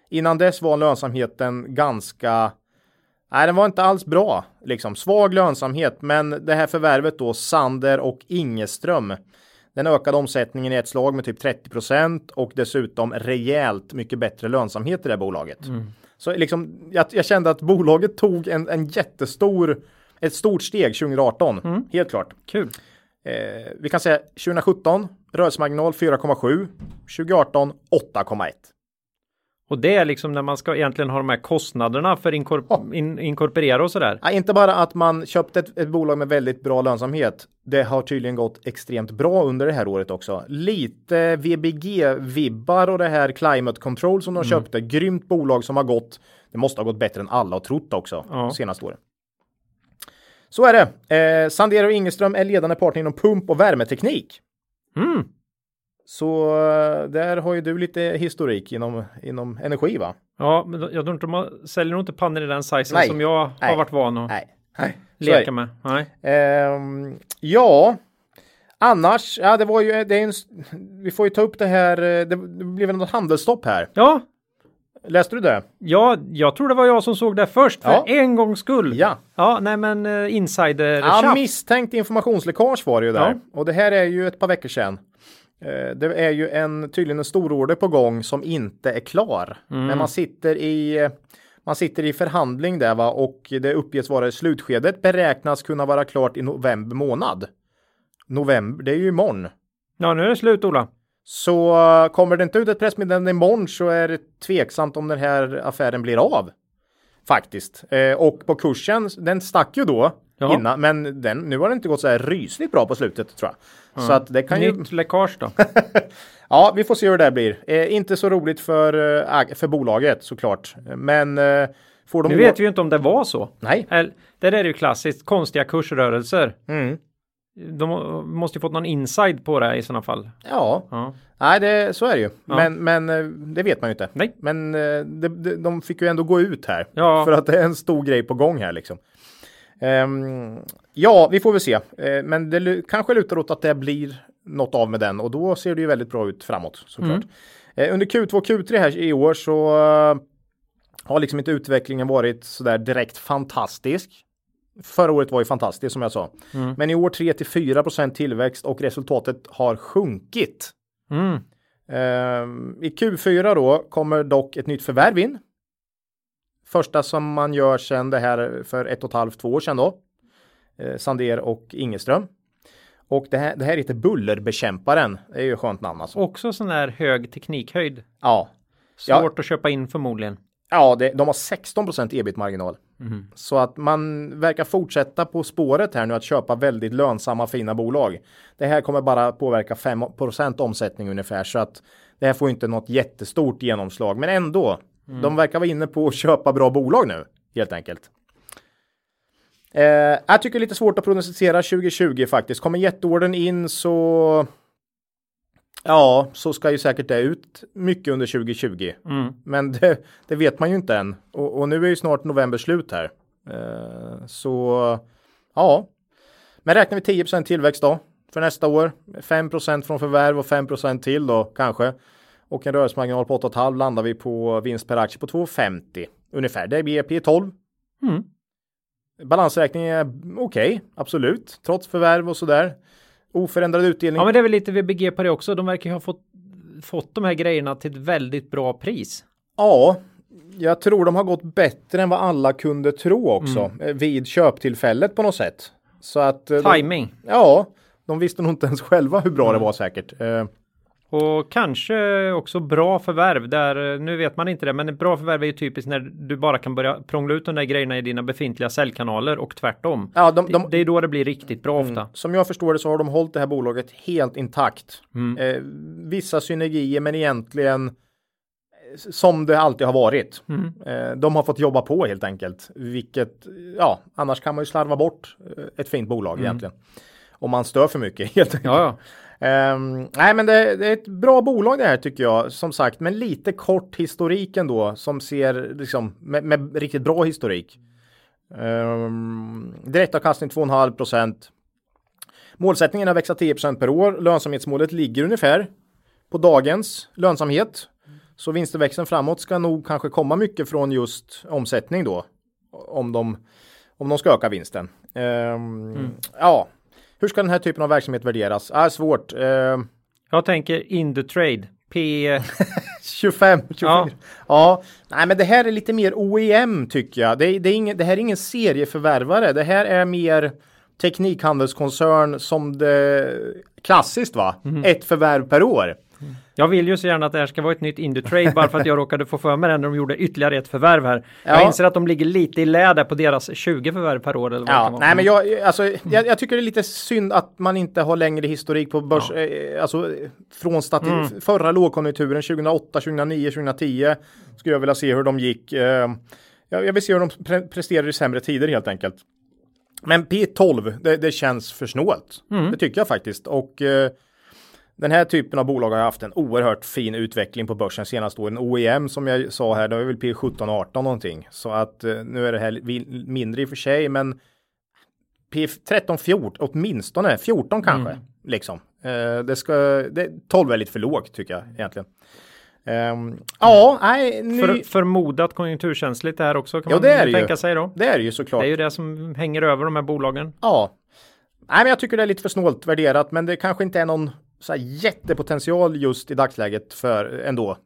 Innan dess var lönsamheten ganska, nej den var inte alls bra, liksom svag lönsamhet, men det här förvärvet då, Sander och Ingeström, den ökade omsättningen i ett slag med typ 30% och dessutom rejält mycket bättre lönsamhet i det bolaget. Så liksom, jag, jag kände att bolaget tog en, en jättestor ett stort steg 2018, helt klart. Kul. Eh, vi kan säga 2017, rörelsemarginal 4,7. 2018, 8,1. Och det är liksom när man ska egentligen ha de här kostnaderna för inkorp Ja. in inkorporera och sådär. Ja, inte bara att man köpte ett, ett bolag med väldigt bra lönsamhet. Det har tydligen gått extremt bra under det här året också. Lite VBG-vibbar och det här Climate Control som de köpte. Grymt bolag som har gått. Det måste ha gått bättre än alla har trott också Ja. senaste året. Så är det. Eh, Sandero Ingeström är ledande partner inom pump och värmeteknik. Mm. Så eh, där har ju du lite historik inom, inom energi va? Ja, men jag tror inte de säljer nog inte pannor i den sizen Nej. som jag har Nej. varit van att Nej. Nej. Leka med. Nej. Ehm, ja, annars, ja det var ju, det är en, vi får ju ta upp det här, eh, det, det blev något handelsstopp här. Ja, Läste du det? ja, jag tror det var jag som såg det först för Ja. en gångs skull. Ja. Ja, nej men uh, insider Ja, misstänkt informationsläckage var det ju där. Ja. Och det här är ju ett par veckor sedan. Eh, Det är ju en, tydligen en stor order på gång som inte är klar. Mm. Men man sitter i man sitter i förhandling där va och det uppges vara i slutskedet beräknas kunna vara klart i november månad. November, det är ju imorgon. Ja, nu är det slut Ola. Så kommer det inte ut ett pressmeddelande imorgon så är det tveksamt om den här affären blir av. Faktiskt. Eh, och på kursen, den stack ju då Ja. innan, men den, nu har det inte gått så här rysligt bra på slutet tror jag. Så att det kan ju, Nytt läckage då. [LAUGHS] ja vi får se hur det där blir. Eh, inte så roligt för, eh, för bolaget såklart. Men eh, får de... Nu vet vi ju inte om det var så. Nej. Eller, det där är ju klassiskt konstiga kursrörelser. Mm. De måste ju fått någon inside på det i sådana fall. Ja, Ja. nej det, så är det ju. Men, men eh, det vet man ju inte. Nej. Men eh, det, det, de fick ju ändå gå ut här. Ja. För att det är en stor grej på gång här liksom. Ehm, ja, vi får väl se. Eh, men det kanske lutar åt att det blir något av med den och då ser det ju väldigt bra ut framåt såklart. Eh, under Q2 och Q3 här i år så eh, har liksom inte utvecklingen varit sådär direkt fantastisk. Förra året var ju fantastiskt som jag sa. Men i år 3 till 4% tillväxt och resultatet har sjunkit. Mm. Ehm, I Q4 då kommer dock ett nytt förvärv in. Första som man gör sedan det här för ett och ett halvt, två år sedan då. Eh, Sander och Ingeström. Och det här, det här heter Bullerbekämparen. Det är ju ett skönt namn alltså. Också sån här hög teknikhöjd. Ja, Ja. Svårt att köpa in förmodligen. ja det, de har 16% ebit-marginal. Så att man verkar fortsätta på spåret här nu att köpa väldigt lönsamma fina bolag. Det här kommer bara påverka 5% omsättning ungefär så att det här får inte något jättestort genomslag men ändå. De verkar vara inne på att köpa bra bolag nu helt enkelt. Eh, jag tycker det är lite svårt att prognostisera 2020 faktiskt. Kommer jätteorden in så Ja, så ska ju säkert det ut mycket under 2020. Mm. Men det, det vet man ju inte än. Och, och nu är ju snart november slut här. Eh, så ja. Men räknar vi 10% tillväxt då för nästa år. 5% från förvärv och 5% till då kanske. Och en rörelsemarginal på 8,5 landar vi på vinst per aktie på 2,50 ungefär. Det blir P 12. Mm. Balansräkningen är okej, absolut, trots förvärv och sådär. Oförändrad utdelning. Ja, men det är väl lite VBG på det också. De verkar ju ha fått, fått de här grejerna till ett väldigt bra pris. Ja, jag tror de har gått bättre än vad alla kunde tro också eh, vid köptillfället på något sätt. Så att eh, de, Timing. ja, de visste nog inte ens själva hur bra det var säkert. Och kanske också bra förvärv där, nu vet man inte det, men bra förvärv är ju typiskt när du bara kan börja prångla ut de där grejerna i dina befintliga säljkanaler och tvärtom. ja, de, de, Mm. Det, det är då det blir riktigt bra ofta. som jag förstår det så har de hållit det här bolaget helt intakt. Eh, vissa synergier men egentligen eh, som det alltid har varit. Eh, de har fått jobba på helt enkelt. Vilket, ja, annars kan man ju slarva bort eh, ett fint bolag egentligen. Om man stör för mycket [LAUGHS] helt enkelt. Ja, ja. Ehm, nej, men det, det är ett bra bolag det här tycker jag, som sagt, men lite kort historik ändå som ser liksom med, med riktigt bra historik. Um, direktavkastning 2,5 procent. Målsättningen är att växa 10% per år. Lönsamhetsmålet ligger ungefär på dagens lönsamhet. Så vinstväxten framåt ska nog kanske komma mycket från just omsättning då. Om de, om de ska öka vinsten. Ehm, Ja, hur ska den här typen av verksamhet värderas? Är svårt. Ehm, Jag tänker in the trade P... [LAUGHS] 25, 24. Ja. Ja. Nej, men det här är lite mer OEM tycker jag. Det, det, är ingen, det här är ingen serieförvärvare. Det här är mer teknikhandelskoncern som det klassiskt va? Ett förvärv per år. Jag vill ju så gärna att det här ska vara ett nytt Indutrade bara för att jag råkade få för mig det när de gjorde ytterligare ett förvärv här. Ja. Jag inser att de ligger lite i lä på deras 20 förvärv per år. Eller vad Ja, nej men jag, alltså, jag, jag tycker det är lite synd att man inte har längre historik på börs, eh, alltså från stati- förra lågkonjunkturen 2008, 2009, 2010. Skulle jag vilja se hur de gick. Eh, jag, jag vill se hur de pre- presterar i sämre tider helt enkelt. Men P12, det, det känns för snålt. Det tycker jag faktiskt. Och eh, den här typen av bolag har haft en oerhört fin utveckling på börsen senaste åren. OEM som jag sa här, det var väl P17, 18 någonting. Så att eh, nu är det här mindre i och för sig, men P13, 14, åtminstone 14 kanske. Liksom. Eh, det ska, det, 12 är lite för lågt tycker jag egentligen. Ehm, ja, nej, nu, För, förmodat konjunkturkänsligt det här också kan Ja, man det är ju. tänka sig då. det är det ju såklart. Det är ju det som hänger över de här bolagen. Ja. Nej, men jag tycker det är lite för snålt värderat, men det kanske inte är någon så här jättepotential just i dagsläget för ändå.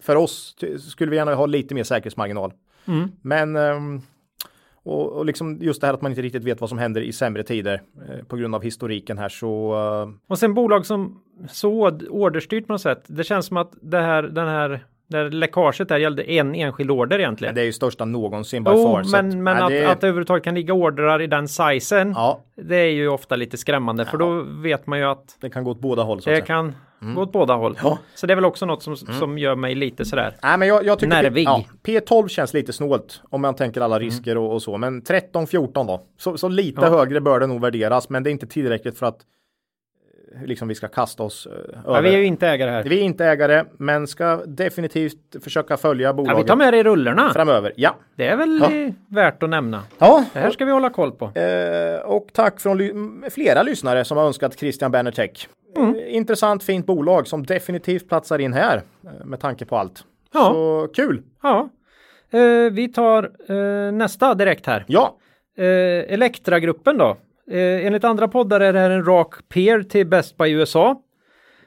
För oss skulle vi gärna ha lite mer säkerhetsmarginal. Mm. Men ehm, och, och liksom just det här att man inte riktigt vet vad som händer i sämre tider eh, på grund av historiken här så eh, Och sen bolag som så orderstyrt på något sätt. Det känns som att det här, den här, det här läckaget där gällde en enskild order egentligen. det är ju största någonsin by Jo, far. men, men nej, att, det, att det överhuvudtaget kan ligga ordrar i den sizen. Ja, Det är ju ofta lite skrämmande för då vet man ju att det kan gå åt båda håll. Så att det säga. kan gå åt båda håll. Ja. Så det är väl också något som, som gör mig lite sådär. Nej, men jag, jag tycker Nervig. Ja, P12 känns lite snålt om man tänker alla risker och, och så. Men 13-14 då. Så, så lite Ja. högre bör det nog värderas. Men det är inte tillräckligt för att liksom vi ska kasta oss eh, Ja, över. vi är ju inte ägare här. Vi är inte ägare, men ska definitivt försöka följa Ja, bolaget vi tar med det i rullorna. framöver. Ja. Det är väl Ja. värt att nämna. Ja, Det här ska vi hålla koll på. Eh, och tack från ly- flera lyssnare som har önskat Christian Berner Tech. Mm. Eh, intressant, fint bolag som definitivt platsar in här med tanke på allt. Ja. Så kul! Ja. Eh, vi tar eh, nästa direkt här. Ja, Eh, Elektragruppen då. Eh, enligt andra poddar är det här en rak peer till Best Buy USA.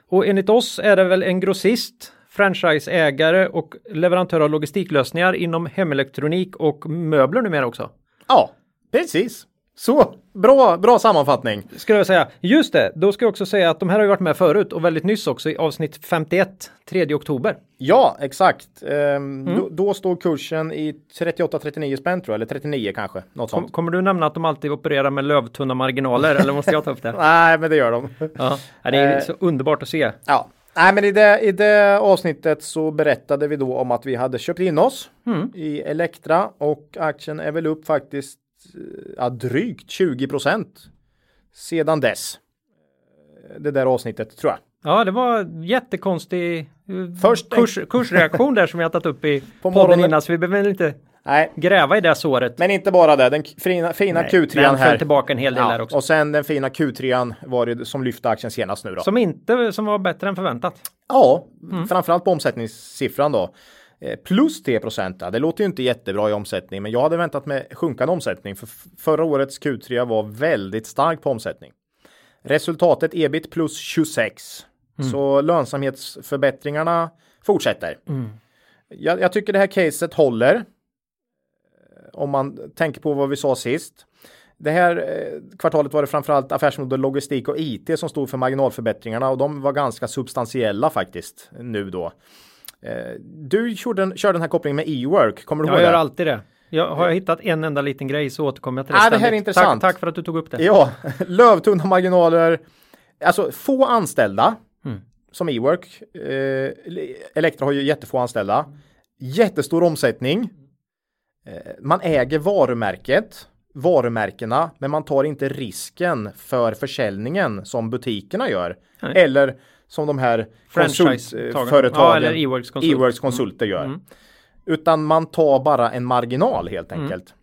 Och enligt oss är det väl en grossist, franchiseägare och leverantör av logistiklösningar inom hemelektronik och möbler numera också. ja, precis. Så, bra, bra sammanfattning. Skulle jag säga. Just det, då ska jag också säga att de här har ju varit med förut och väldigt nyss också i avsnitt 51, 3 oktober. Ja, exakt. Ehm, Mm. då, då står kursen i 38-39 spänn tror jag, eller 39 kanske. Något Kom, sånt. kommer du nämna att de alltid opererar med lövtunna marginaler eller måste jag ta upp det? [LAUGHS] Nej, men det gör de. Ja, det är Eh. så underbart att se. Ja, nej, men i det, i det avsnittet så berättade vi då om att vi hade köpt in oss Mm. i Elektra och aktien är väl upp faktiskt ja, drygt 20 procent sedan dess. Det där avsnittet tror jag. Ja, det var jättekonstig eh, Först kurs, kursreaktion där som vi har tagit upp i [LAUGHS] På podden innan, så vi behöver inte Nej, gräva i det såret. men inte bara det. Den fina, fina Nej, Q3 den här. tillbaka en hel del där också. Och sen den fina Q3 var det som lyfte aktien senast nu då. Som inte som var bättre än förväntat. Ja, Mm. framförallt på omsättningssiffran då. Eh, Plus 3 procent, det låter ju inte jättebra i omsättning, men jag hade väntat med sjunkande omsättning för förra årets Q3 var väldigt stark på omsättning. Resultatet ebit plus 26. Mm. Så lönsamhetsförbättringarna fortsätter. Jag, jag tycker det här caset håller. eh, Om man tänker på vad vi sa sist. Det här eh, kvartalet var det framförallt affärsmodell logistik och IT som stod för marginalförbättringarna och de var ganska substantiella faktiskt nu då. Eh, Du körde, den- körde den här kopplingen med e-work, kommer du ihåg Jag gör det? alltid det. Jag, har jag hittat en enda liten grej så återkommer jag till det Ah, det här är intressant. Tack, tack för att du tog upp det. Ja, [LAUGHS] lövtunna marginaler. Alltså få anställda Mm. som e-work. Eh, Elektra har ju jättefå anställda. Jättestor omsättning. Eh, man äger varumärket, varumärkena, men man tar inte risken för försäljningen som butikerna gör. Nej. Eller som de här konsultföretagen, Ja, eller e-works konsult. e-works konsulter gör. Mm. Utan man tar bara en marginal helt Mm. enkelt.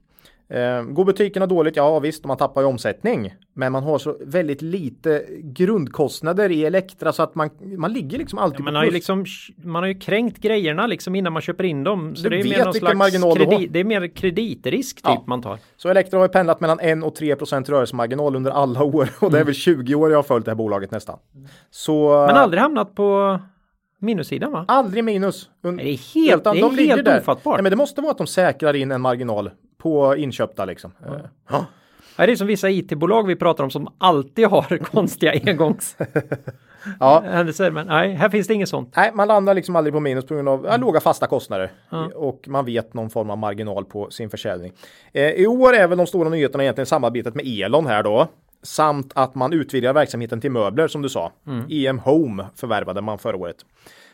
Eh, går butikerna dåligt, ja visst, man tappar ju omsättning. Men man har så väldigt lite grundkostnader i Elektra så att man, man ligger liksom alltid Man på har, ju plus. liksom, man har ju kränkt grejerna liksom innan man köper in dem. Så Du det är vet mer någon slags marginal du har. kredi- Det är mer kreditrisk typ Ja. man tar. Så Elektra har ju pendlat mellan 1 och 3 procent rörelsemarginal under alla år och det är väl 20 år jag har följt det här bolaget nästan. Så Mm. Men aldrig hamnat på minussidan va? Aldrig minus. Det är helt, Utan det de är ligger helt ofattbart. Nej, men det måste vara att de säkrar in en marginal på inköpta liksom. Eh, Ja. Ja, det är som vissa IT-bolag vi pratar om som alltid har [LAUGHS] konstiga engångshändelser. [LAUGHS] Ja. Men nej, här finns det inget sånt. Nej, man landar liksom aldrig på minus på grund av ja, låga fasta kostnader och man vet någon form av marginal på sin försäljning. Eh, I år är väl de stora nyheterna egentligen samarbetet med Elon här då samt att man utvidgar verksamheten till möbler som du sa. EM Home förvärvade man förra året.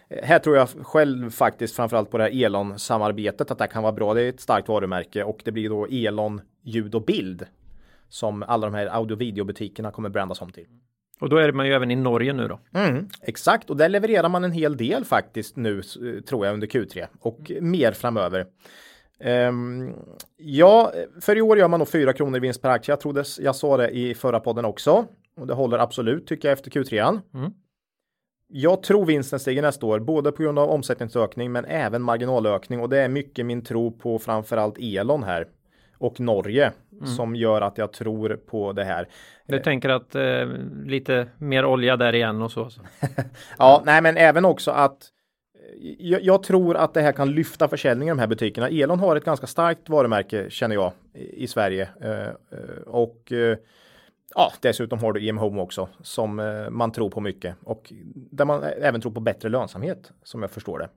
Eh, Här tror jag själv faktiskt framförallt på det här Elon-samarbetet att det kan vara bra. Det är ett starkt varumärke och det blir då Elon ljud och bild som alla de här audio och videobutikerna kommer brandas om till. Och då är man ju även i Norge nu då. Mm, exakt, och där levererar man en hel del faktiskt nu tror jag under Q3 och mer framöver. Ehm, ja, för i år gör man nog 4 kronor i vinst per aktie. Jag trodde jag sa det i förra podden också och det håller absolut tycker jag efter Q3. Mm. Jag tror vinsten stiger nästa år, både på grund av omsättningsökning men även marginalökning och det är mycket min tro på framförallt Elon här och Norge som gör att jag tror på det här. Du tänker att eh, lite mer olja där igen och så. så. [LAUGHS] Ja, nej, men även också att eh, jag, jag tror att det här kan lyfta försäljningen i de här butikerna. Elon har ett ganska starkt varumärke känner jag i, i Sverige eh, eh, och eh, ja, dessutom har du EM Home också som eh, man tror på mycket och där man även tror på bättre lönsamhet som jag förstår det.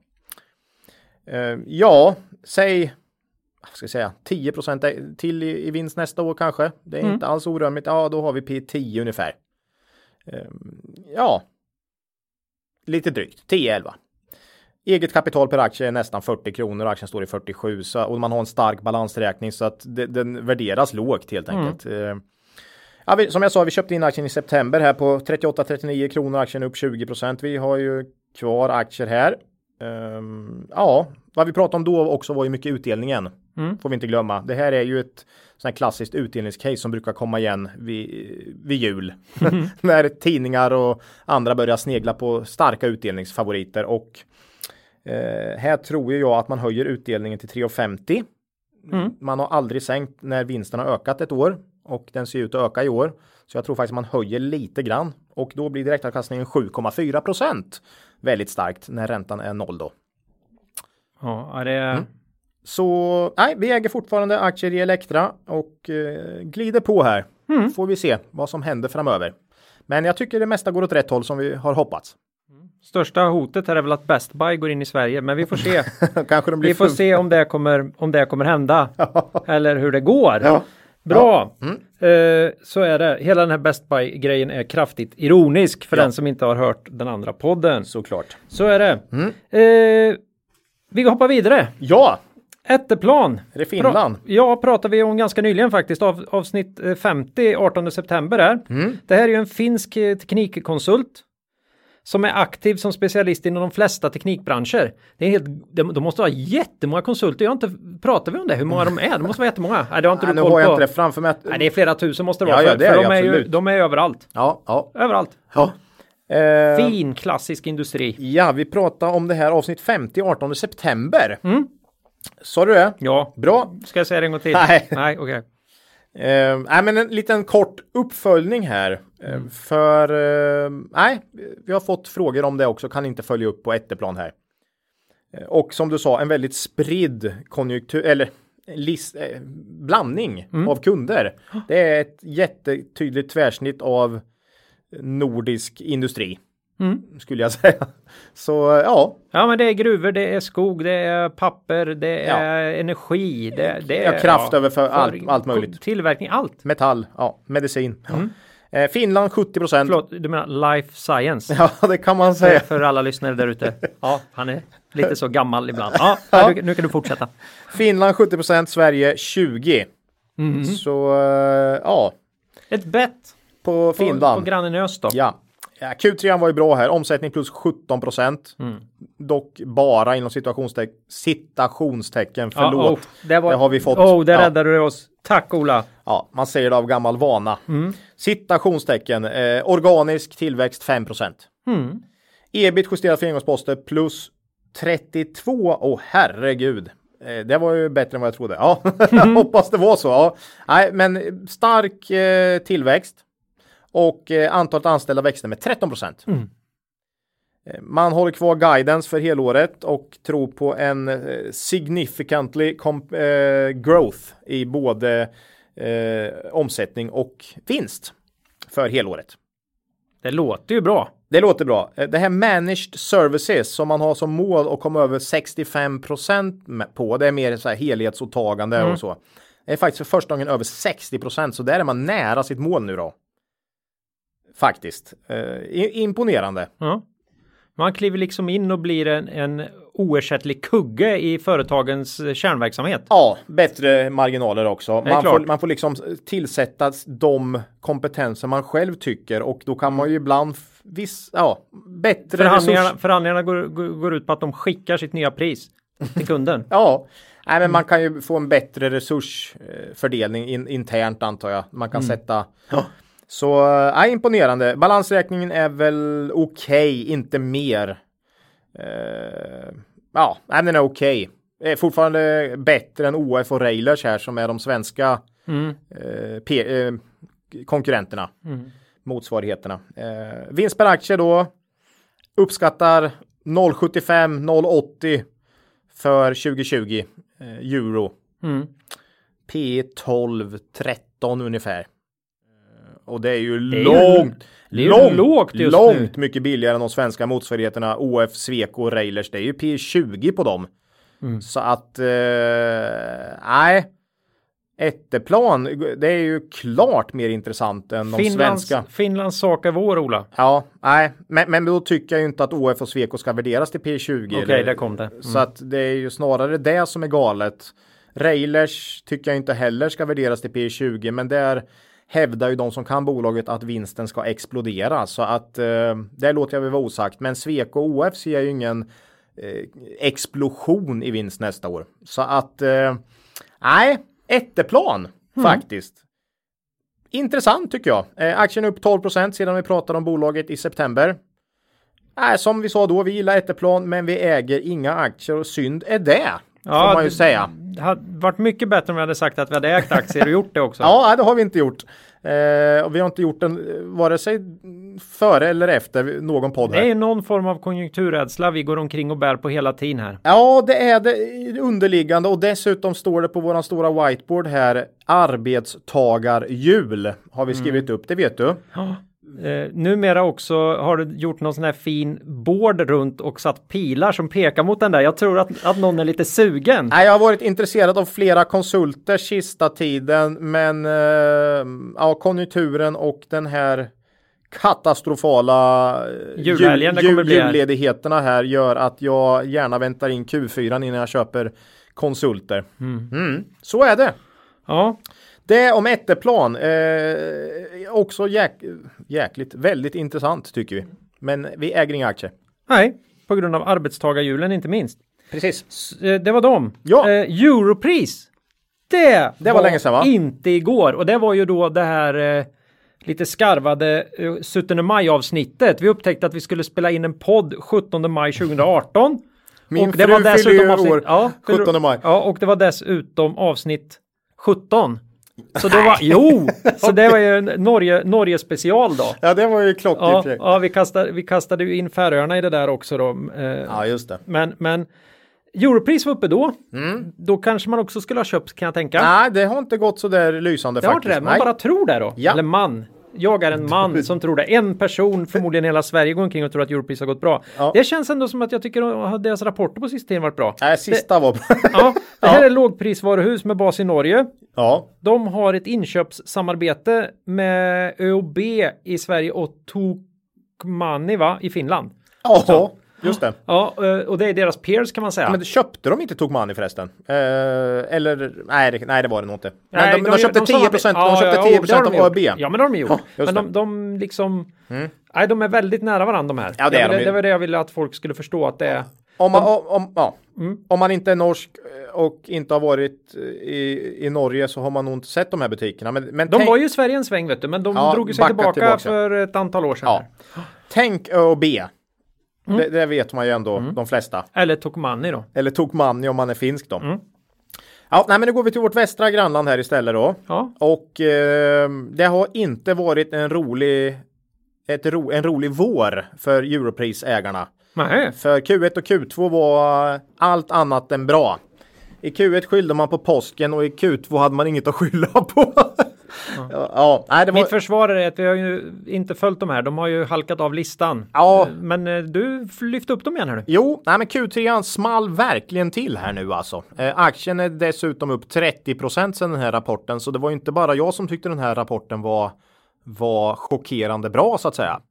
Eh, ja, säg ska säga 10% till i, i vinst nästa år kanske. Det är Mm. inte alls orörligt. Ja, då har vi P10 ungefär. Eh, ja, lite drygt 10-11. Eget kapital per aktie är nästan 40 kronor och aktien står i 47 så, och man har en stark balansräkning så att det, den värderas lågt helt enkelt. Eh, Ja, vi, som jag sa, vi köpte in aktien i september här på 38-39 kronor, aktien upp 20% Vi har ju kvar aktier här. Ehm, ja, vad vi pratade om då också var ju mycket utdelningen. Mm. Får vi inte glömma. Det här är ju ett sånt här klassiskt utdelningscase som brukar komma igen vid, vid jul. [LAUGHS] När tidningar och andra börjar snegla på starka utdelningsfavoriter och eh, här tror jag att man höjer utdelningen till 3,50. Mm. Man har aldrig sänkt när vinsten har ökat ett år och den ser ut att öka i år. Så jag tror faktiskt man höjer lite grann och då blir direktavkastningen 7,4 procent. Väldigt starkt när räntan är noll då. Ja, det är... Så nej, vi äger fortfarande aktier i Elektra och eh, glider på här. Får vi se vad som händer framöver. Men jag tycker det mesta går åt rätt håll som vi har hoppats. Största hotet här är väl att Best Buy går in i Sverige, men vi får se. [LAUGHS] Kanske de blir vi får full- se om det kommer, om det kommer hända. [LAUGHS] Eller hur det går. Ja. Bra! Eh, så är det. Hela den här Best Buy-grejen är kraftigt ironisk för Ja. den som inte har hört den andra podden. Såklart. Så är det. Eh, vi hoppar vidare. Ja, Ätteplan. är det Finland? Pra- ja, pratade vi om ganska nyligen faktiskt. Av, avsnitt eh, 50, 18 september här. Mm. Det här är ju en finsk eh, teknikkonsult. Som är aktiv som specialist inom de flesta teknikbranscher. Det är helt, de, de måste ha jättemånga konsulter. Jag har inte, pratar vi om det? Hur många de är? Det måste vara jättemånga. Nej, det har inte Nej, du nu koll har jag på. inte det framför mig. Nej, det är flera tusen måste det Ja, vara. ja, för, det för är de, det är ju, de är överallt. Ja, ja. Överallt. ja. Eh, Fin klassisk industri. ja, vi pratar om det här avsnitt 50, 18 september. Mm. Sa du det? Ja. Bra. Ska jag säga det en gång till? Nej. Nej, okej. Eh, nej, men en liten kort uppföljning här. Eh, För eh, nej, vi har fått frågor om det också, kan inte följa upp på etteplan här. Eh, och som du sa, en väldigt spridd konjunktur, eller list, eh, blandning av kunder. Det är ett jättetydligt tvärsnitt av nordisk industri. Skulle jag [LAUGHS] säga. Så ja, Ja, men det är gruvor, det är skog, det är papper, det Ja. är energi, det, det är Ja, kraft över för allt- allt möjligt. Tillverkning, allt. metall, ja, medicin. Ja. Eh, Finland 70 procent. Förlåt, du menar life science? [LAUGHS] Ja, det kan man För, säga. för alla lyssnare där ute. Ja, han är lite så gammal ibland. Ja, [LAUGHS] ja. Nu, nu kan du fortsätta. Finland 70% Sverige 20. Så eh, ja, Ett bett på på, Finland. på grannen i öst då. ja. Ja, Q3 var ju bra här. Omsättning plus 17 Mm. Dock bara inom situationsteck citationstecken. Förlåt. oh, det, var, Det har vi fått. Oh, där Ja. räddade du oss. Tack Ola. Ja, man säger det av gammal vana. Mm. Citationstecken. Eh, organisk tillväxt 5 Mm. Ebit justerat för engångsposter plus 32. Åh herregud. Eh, Det var ju bättre än vad jag trodde. Ja, [LAUGHS] Mm. hoppas det var så. Ja. Nej, men stark eh, tillväxt och eh, antalet anställda växte med 13 procent. Mm. Eh, man håller kvar guidance för helåret och tror på en eh, significantly eh, growth i både eh, omsättning och vinst för helåret. Det låter ju bra. Det låter bra. Det här managed services som man har som mål att komma över 65% på. Det är mer så här helhetsåtagande mm. och så. Det är faktiskt för första gången över 60% så där är man nära sitt mål nu då. Faktiskt. Eh, imponerande. Mm. Man kliver liksom in och blir en, en oersättlig kugge i företagens kärnverksamhet. Ja, bättre marginaler också. Man får, man får liksom tillsätta de kompetenser man själv tycker och då kan man ju ibland viss, ja, bättre förhandlingarna, resurs... förhandlingarna går, går, går ut på att de skickar sitt nya pris till kunden. [LAUGHS] ja, Nej, men man kan ju få en bättre resursfördelning in, internt antar jag. Man kan mm. sätta ja. Så äh, imponerande. Balansräkningen är väl okej, okay, inte mer. Uh, ja, den är okej. Okay. fortfarande bättre än OF och Railers här som är de svenska mm. uh, uh, konkurrenterna. Mm. Motsvarigheterna. Uh, vinst per aktie då uppskattar 0,75 0,80 för 2020 euro. Mm. P 12 13 ungefär. Och det är ju det är långt, ju, långt, långt nu. mycket billigare än de svenska motsvarigheterna OF, Sweco och Railers. Det är ju P20 på dem. Mm. Så att, eh, nej. Eh, Etteplan, det är ju klart mer intressant än de Finlands, svenska. Finlands sak är vår, Ola. Ja, nej, men, men då tycker jag ju inte att OF och Sweco ska värderas till P20. Okej, okay, där kom det. Mm. Så att det är ju snarare det som är galet. Railers tycker jag inte heller ska värderas till P20, men det är hävdar ju de som kan bolaget att vinsten ska explodera så att eh, det låter jag väl vara osagt. Men Sweco och OF ser ju ingen eh, explosion i vinst nästa år. Så att eh, nej, etteplan mm. faktiskt. Intressant tycker jag. Eh, aktien upp 12% sedan vi pratade om bolaget i september. Äh, som vi sa då, vi gillar etteplan men vi äger inga aktier och synd är det. Ja, får man ju säga. Det hade varit mycket bättre om vi hade sagt att vi hade ägt aktier och gjort det också. [LAUGHS] ja, det har vi inte gjort. Eh, och vi har inte gjort den vare sig före eller efter någon podd. Här. Det är någon form av konjunkturrädsla vi går omkring och bär på hela tiden här. Ja, det är det underliggande och dessutom står det på våran stora whiteboard här arbetstagarjul har vi skrivit mm. upp. Det vet du. Ja. Eh, numera också har du gjort någon sån här fin board runt och satt pilar som pekar mot den där. Jag tror att, att någon är lite sugen. Nej, jag har varit intresserad av flera konsulter sista tiden, men eh, ja, konjunkturen och den här katastrofala eh, Julhelgen, jul, julledigheterna här gör att jag gärna väntar in Q4 innan jag köper konsulter. Mm. Mm, så är det. Ja. Det om Etteplan. Eh, också jäk jäkligt, väldigt intressant tycker vi. Men vi äger inga aktier. Nej, på grund av arbetstagarhjulen inte minst. Precis. S eh, det var dem. Ja. Eh, Europris. Det, det var, var länge sedan va? Inte igår och det var ju då det här eh, lite skarvade eh, 17 maj avsnittet. Vi upptäckte att vi skulle spela in en podd 17 maj 2018. Min och det fru var dessutom avsnitt, år ja, 17 maj. Ja, och det var dessutom avsnitt 17 så då var, jo, [LAUGHS] så det var ju Norge, Norge special då. Ja, det var ju klockrent. Ja, ja, vi kastade, vi kastade ju in Färöarna i det där också då. Eh, ja, just det. Men, men Europris var uppe då. Mm. Då kanske man också skulle ha köpt kan jag tänka. Nej, det har inte gått så där lysande det faktiskt. Har inte det. Man bara tror det då. Ja. Eller man jag är en man som tror det. En person, förmodligen hela Sverige, går omkring och tror att Europris har gått bra. Ja. Det känns ändå som att jag tycker att deras rapporter på sista tiden varit bra. Nej, sista var bra. ja, [LAUGHS] det här ja. är lågprisvaruhus med bas i Norge. Ja. De har ett inköpssamarbete med ÖoB i Sverige och Tokmanni va, i Finland. Ja. Just det. Ja, eh, och det är deras peers kan man säga. Men köpte de inte Togmani förresten? Eh, eller nej nej, det var det nog inte. Men nej, de, de, de, köpte 10 procent ja, de köpte 10 procent av ÖB. Ja, men det har de gjort. Ja, men de, de liksom... Mm. Nej, de är väldigt nära varandra de här. Ja, det, är de. det, det var det jag ville att folk skulle förstå att det är. Om man, om, om, ja. Mm. om man inte är norsk eh, och inte har varit i, i Norge så har man nog inte sett de här butikerna. Men, men de var ju i Sverige en sväng vet du, men de ja, drog sig tillbaka, tillbaka, för ett antal år sedan. Ja. Tänk ÖoB. Mm. Det, det, vet man ju ändå, mm. de flesta. Eller Tokmanni då. Eller Tokmanni om man är finsk då. Mm. Ja, nej, men nu går vi till vårt västra grannland här istället då. Ja. Och eh, det har inte varit en rolig ett ro, en rolig vår för Europris-ägarna. Nej. För Q1 och Q2 var allt annat än bra. I Q1 skyllde man på påsken och i Q2 hade man inget att skylla på. [LAUGHS] ja, ja nej, det var... Mitt försvar är att vi har ju inte följt de här. De har ju halkat av listan. Ja. Men eh, du lyfte upp dem igen här nu. Jo, nej men Q3 small verkligen till här nu alltså. Eh, aktien är dessutom upp 30 procent sedan den här rapporten, så det var inte bara jag som tyckte den här rapporten var var chockerande bra så att säga.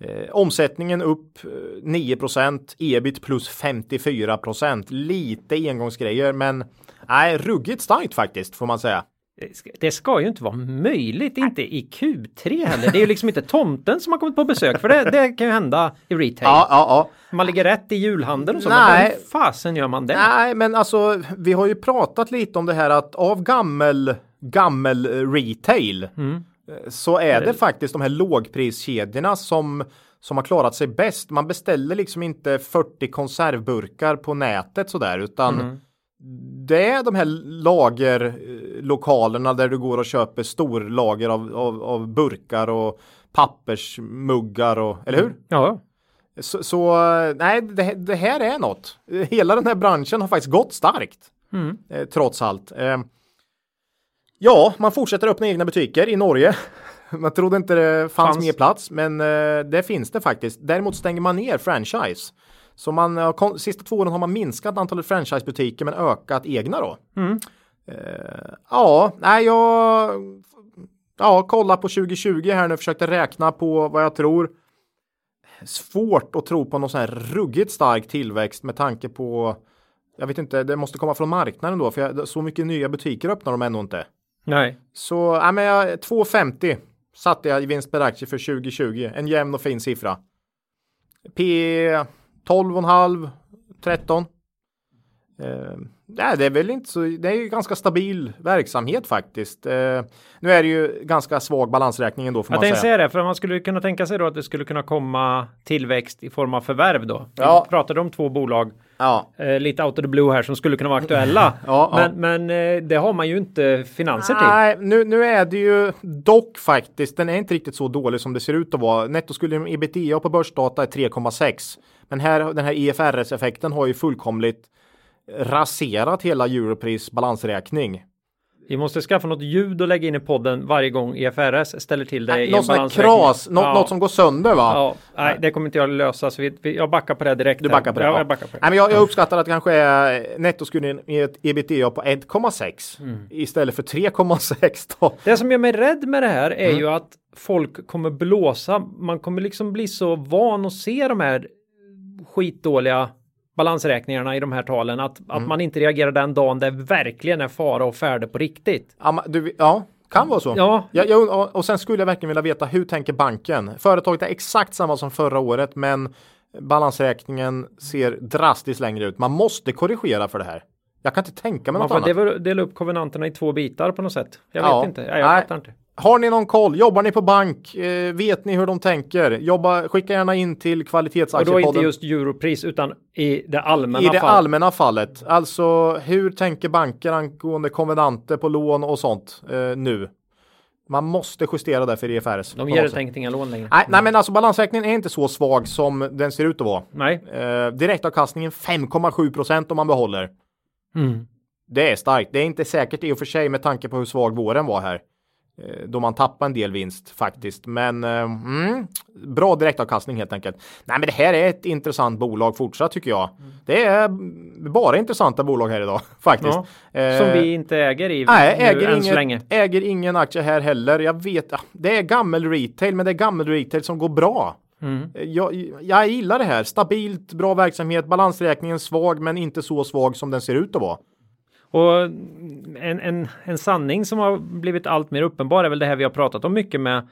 Eh, omsättningen upp 9 eh, ebit plus 54% Lite engångsgrejer, men nej, ruggigt starkt faktiskt får man säga. Det ska ju inte vara möjligt, inte i Q3 heller. Det är ju liksom inte tomten som har kommit på besök, för det, det kan ju hända i retail. Ja, ja, ja. Man ligger rätt i julhandeln och så, Nej. hur fasen gör man det? Nej, men alltså, vi har ju pratat lite om det här att av gammel, gammel retail mm så är det faktiskt de här lågpriskedjorna som som har klarat sig bäst. Man beställer liksom inte 40 konservburkar på nätet sådär utan mm. Det är de här lagerlokalerna där du går och köper storlager av, av, av burkar och pappersmuggar och eller hur? Ja. Så, så nej, det, det, här är något. Hela den här branschen har faktiskt gått starkt. Mm. Eh, trots allt. Eh, Ja, man fortsätter öppna egna butiker i Norge. [LAUGHS] Man trodde inte det fanns, fanns. mer plats, men eh, det finns det faktiskt. Däremot stänger man ner franchise. Så man, kom, sista två åren har man minskat antalet franchisebutiker men ökat egna då. Mm. Eh, ja, nej, jag ja, kolla på 2020 här nu, försökte räkna på vad jag tror. Svårt att tro på någon sån här ruggigt stark tillväxt med tanke på jag vet inte, det måste komma från marknaden då, för jag, så mycket nya butiker öppnar de ännu inte. Nej. Så ja, men jag, 2,50 satte jag i vinst per aktie för 2020. En jämn och fin siffra. P 12,5 13. Eh, nej, det är väl inte så. Det är ju ganska stabil verksamhet faktiskt. Eh, nu är det ju ganska svag balansräkning ändå får jag man säga. Det, för man skulle kunna tänka sig då att det skulle kunna komma tillväxt i form av förvärv då. Ja. Vi pratade om två bolag Ja. Eh, lite out of the blue här som skulle kunna vara aktuella. [LAUGHS] ja, men, ja. men eh, det har man ju inte finanser till. Nej, nu, nu är det ju dock faktiskt. Den är inte riktigt så dålig som det ser ut att vara. Nettoskulden ebitda på börsdata är 3,6. Men här, den här IFRS-effekten har ju fullkomligt raserat hela Europris balansräkning. Vi måste skaffa något ljud och lägga in i podden varje gång EFRS ställer till det. Äh, något sånt kras, något, ja. något som går sönder va? Ja, nej, det kommer inte jag lösa så vi, vi, jag backar på det direkt. Du backar på det? Ja, jag, backar på det. Nej, men jag, jag uppskattar att det kanske är nettoskulden i ett ebitda på 1,6 mm. istället för 3,6 då. Det som gör mig rädd med det här är mm. ju att folk kommer blåsa. Man kommer liksom bli så van att se de här skitdåliga balansräkningarna i de här talen att, mm. att man inte reagerar den dagen det verkligen är fara och färde på riktigt. Ja, du, ja kan vara så. Ja. ja, ja och sen skulle jag verkligen vilja veta hur tänker banken? Företaget är exakt samma som förra året men balansräkningen ser drastiskt längre ut. Man måste korrigera för det här. Jag kan inte tänka mig något annat. Man får dela upp konvenanterna i två bitar på något sätt. Jag ja. vet inte. Jag, jag fattar inte. Har ni någon koll? Jobbar ni på bank? Eh, vet ni hur de tänker? Jobba, skicka gärna in till kvalitetsaktiepodden. Och då inte just Europris utan i det allmänna fallet. I det fall. allmänna fallet. Alltså hur tänker banker angående konvenanter på lån och sånt eh, nu? Man måste justera det för EFRS. De ger helt enkelt inga lån längre. Nej, nej, men alltså balansräkningen är inte så svag som den ser ut att vara. Nej. Eh, direktavkastningen 5,7 procent om man behåller. Mm. Det är starkt. Det är inte säkert i och för sig med tanke på hur svag våren var här. Eh, då man tappar en del vinst faktiskt. Men eh, mm, bra direktavkastning helt enkelt. Nej, men det här är ett intressant bolag fortsatt tycker jag. Mm. Det är bara intressanta bolag här idag [LAUGHS] faktiskt. Ja, eh, som vi inte äger i nej, äger än inget, så länge. Äger ingen aktie här heller. Jag vet, det är gammel retail, men det är gammel retail som går bra. Mm. Eh, jag, jag gillar det här. Stabilt, bra verksamhet, balansräkningen svag, men inte så svag som den ser ut att vara. Och en, en, en sanning som har blivit allt mer uppenbar är väl det här vi har pratat om mycket med.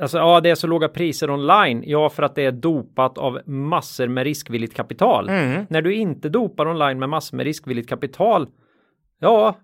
Alltså ja, det är så låga priser online. Ja, för att det är dopat av massor med riskvilligt kapital. Mm. När du inte dopar online med massor med riskvilligt kapital. Ja.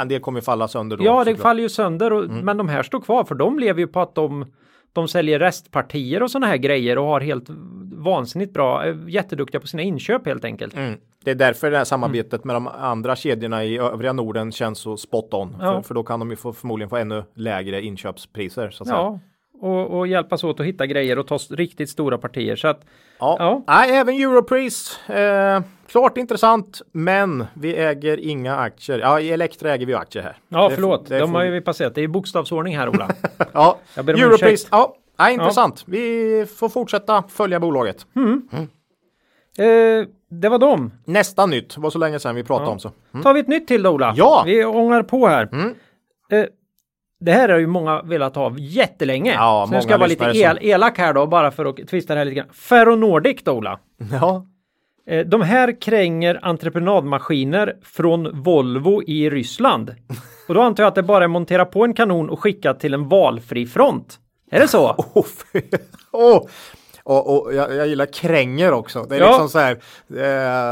En del kommer falla sönder då. Ja, det faller ju sönder. Och, mm. Men de här står kvar för de lever ju på att de de säljer restpartier och sådana här grejer och har helt vansinnigt bra, jätteduktiga på sina inköp helt enkelt. Mm. Det är därför det här samarbetet mm. med de andra kedjorna i övriga Norden känns så spot on. Ja. För, för, då kan de ju få, förmodligen få ännu lägre inköpspriser. Så att ja. säga. Och, och hjälpas åt att hitta grejer och ta riktigt stora partier. Så att, Ja. Ja. Nej, även Europris. Eh, klart intressant, men vi äger inga aktier. Ja, i Elektra äger vi aktier här. ja, Det- förlåt, det de får har vi- ju vi passerat. Det är bokstavsordning här, Ola. [LAUGHS] Ja, Europris. Ja, nej, intressant. Vi får fortsätta följa bolaget. eh, det var dem. Nästa nytt, var så länge sedan vi pratade Ja. om så. Tar vi ett nytt till då, Ola? Ja. Vi ångar på här. Mm. Eh, det här har ju många velat ha jättelänge. Ja, så nu ska jag vara lite el, elak här då, bara för att twista det här lite grann. Ferronordic då, Ola. Ja, Eh, De här kränger entreprenadmaskiner från Volvo i Ryssland. Och då antar jag att det bara är montera på en kanon och skicka till en valfri front. Är det så? [LAUGHS] oh, oh. Och, och jag, jag gillar kränger också. Det är Ja. liksom så här,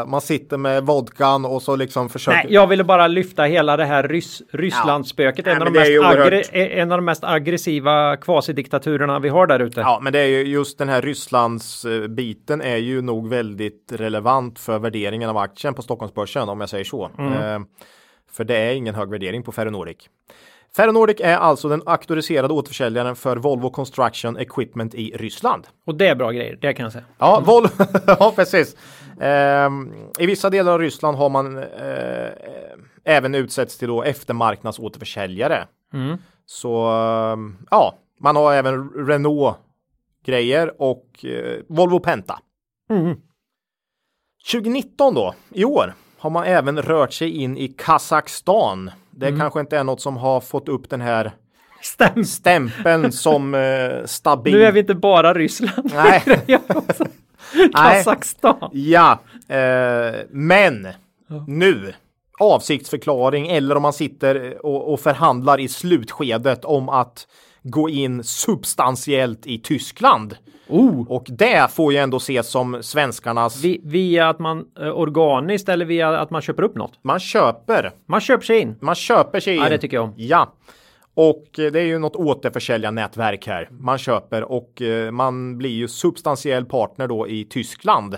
eh, man sitter med vodkan och så liksom försöker. Nej, jag ville bara lyfta hela det här Rys Rysslandsspöket. Nej, En, av de oerhört- eh, en av de mest aggressiva kvasidiktaturerna vi har där ute. Ja, men det är ju just den här Rysslands eh, biten är ju nog väldigt relevant för värderingen av aktien på Stockholmsbörsen om jag säger så. Eh, för det är ingen hög värdering på Ferronordic. Ferronordic är alltså den auktoriserade återförsäljaren för Volvo Construction Equipment i Ryssland. Och det är bra grejer, det kan jag säga. Ja, Volvo, [LAUGHS] ja precis. Ehm, I vissa delar av Ryssland har man eh, även utsetts till då eftermarknadsåterförsäljare. Mm. Så ehm, ja, man har även Renault grejer och eh, Volvo Penta. Mm. 2019 då, i år, har man även rört sig in i Kazakstan. Det Mm. kanske inte är något som har fått upp den här Stämt. stämpeln som eh, stabil. Nu är vi inte bara Ryssland. Nej. [LAUGHS] [LAUGHS] Kazakstan. Ja, eh, men nu avsiktsförklaring eller om man sitter och, och förhandlar i slutskedet om att gå in substantiellt i Tyskland. Oh. Och det får ju ändå ses som svenskarnas. Vi, via att man eh, organiskt eller via att man köper upp något. Man köper, Man köper sig in. man köper sig in. Ja, det tycker jag om. Ja. Och eh, det är ju något återförsäljarnätverk här. Man köper och eh, man blir ju substantiell partner då i Tyskland.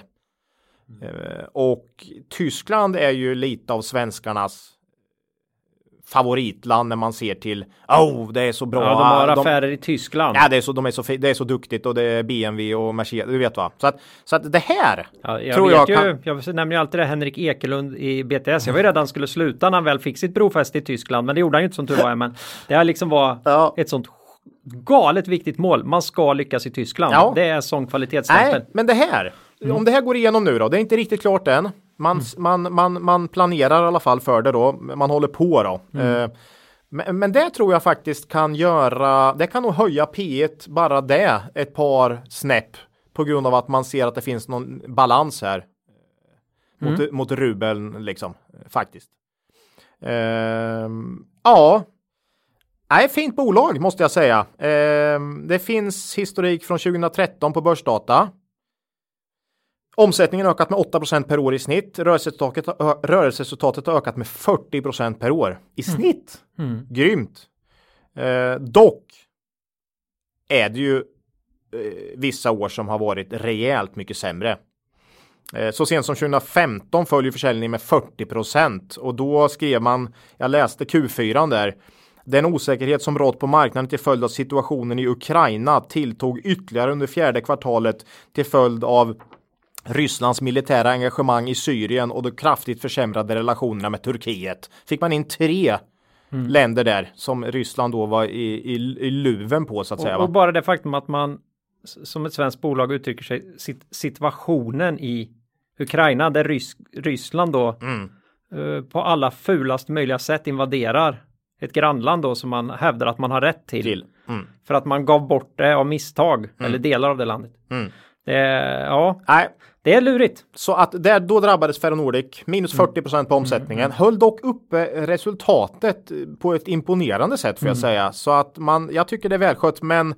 Eh, Och Tyskland är ju lite av svenskarnas favoritland när man ser till oh det är så bra. Ja, de har De- affärer i Tyskland. Ja, det är så, de är så, det är så duktigt och det är BMW och Mercedes, du vet va. Så att, så att det här Ja, jag tror jag ju, kan... jag nämner ju alltid det Henrik Ekelund i BTS. Jag var ju rädd han skulle sluta när han väl fick sitt brofäste i Tyskland, men det gjorde han ju inte som tur var. Men det här liksom var Ja. ett sånt galet viktigt mål. Man ska lyckas i Tyskland. Ja. Det är sån kvalitetsstämpel. Nej, men det här. Om det här går igenom nu då, det är inte riktigt klart än. Man, man, man, man planerar i alla fall för det då. Man håller på då. Eh, men, men det tror jag faktiskt kan göra, det kan nog höja P1 bara det ett par snäpp på grund av att man ser att det finns någon balans här. eh, Mot, mot rubeln liksom, faktiskt. Ehm, ja, Nej, fint bolag måste jag säga. Ehm, det finns historik från 2013 på börsdata. Omsättningen har ökat med 8% per år i snitt. Rörelseresultatet, rörelseresultatet har ökat med 40% per år i snitt. Mm. Grymt. Eh, dock är det ju eh, vissa år som har varit rejält mycket sämre. Eh, Så sent som 2015 följer försäljningen med 40 och då skrev man, jag läste Q4 där, den osäkerhet som rått på marknaden till följd av situationen i Ukraina tilltog ytterligare under fjärde kvartalet till följd av Rysslands militära engagemang i Syrien och de kraftigt försämrade relationerna med Turkiet. Fick man in tre länder där som Ryssland då var i, i, i luven på så att säga. Och, Va? och bara det faktum att man som ett svenskt bolag uttrycker sig sit, situationen i Ukraina där Rys, Ryssland då Mm. eh, på alla fulast möjliga sätt invaderar ett grannland då som man hävdar att man har rätt till. Till. Mm. För att man gav bort det av misstag eller delar av det landet. Mm. Det, är- ja, Nej, det är lurigt. Så att där, då drabbades Ferronordic minus 40% på omsättningen. Höll dock uppe resultatet på ett imponerande sätt får jag säga. Så att man, jag tycker det är välskött men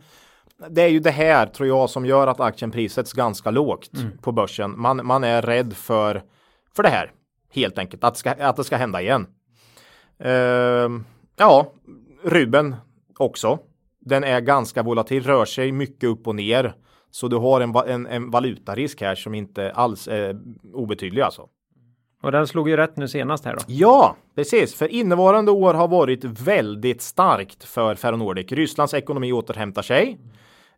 det är ju det här tror jag som gör att aktien prissätts ganska lågt på börsen. Man, man är rädd för, för det här helt enkelt, att, ska, att det ska hända igen. Ehm, ja, Ruben också. Den är ganska volatil, rör sig mycket upp och ner. Så du har en, en, en valutarisk här som inte alls är obetydlig alltså. Och den slog ju rätt nu senast här då. Ja, precis. För innevarande år har varit väldigt starkt för Ferronordic. Rysslands ekonomi återhämtar sig.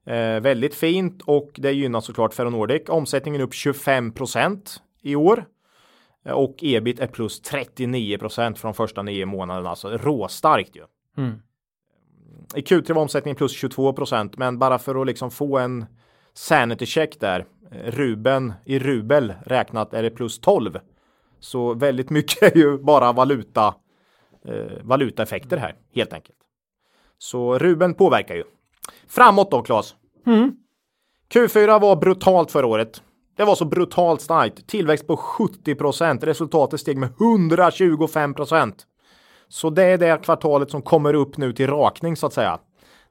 Eh, väldigt fint och det gynnar såklart Ferronordic. Omsättningen upp 25% i år. Eh, och ebit är plus 39% från första nio månaderna. Alltså råstarkt ju. Mm. I Q3 var omsättningen plus 22% men bara för att liksom få en sanity check där. Ruben i rubel räknat är det plus 12. Så väldigt mycket är ju bara valuta, eh, valutaeffekter här helt enkelt. Så Ruben påverkar ju. Framåt då Claes. Mm. Q4 var brutalt förra året. Det var så brutalt starkt. Tillväxt på 70 procent. Resultatet steg med 125 procent. Så det är det kvartalet som kommer upp nu till rakning så att säga.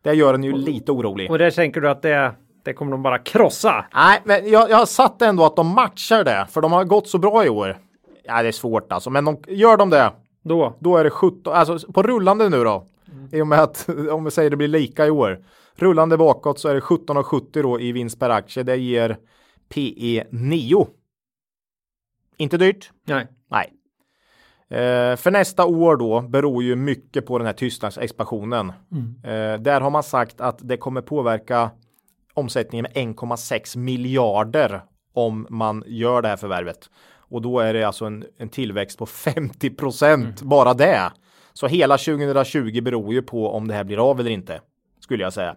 Det gör en ju lite orolig. Och det tänker du att det, det kommer de bara krossa? Nej, men jag, jag har satt ändå att de matchar det, för de har gått så bra i år. Ja, det är svårt alltså, men de, gör de det. Då? Då är det 17, alltså på rullande nu då. Mm. I och med att, [LAUGHS] om vi säger det blir lika i år. Rullande bakåt så är det 17,70 då i vinst per aktie. Det ger PE 9. Inte dyrt. Nej. Nej. Eh, för nästa år då beror ju mycket på den här Tysklandsexpansionen. Mm. Eh, där har man sagt att det kommer påverka omsättningen med 1,6 miljarder om man gör det här förvärvet. Och då är det alltså en, en tillväxt på 50 procent mm. bara det. Så hela 2020 beror ju på om det här blir av eller inte, skulle jag säga.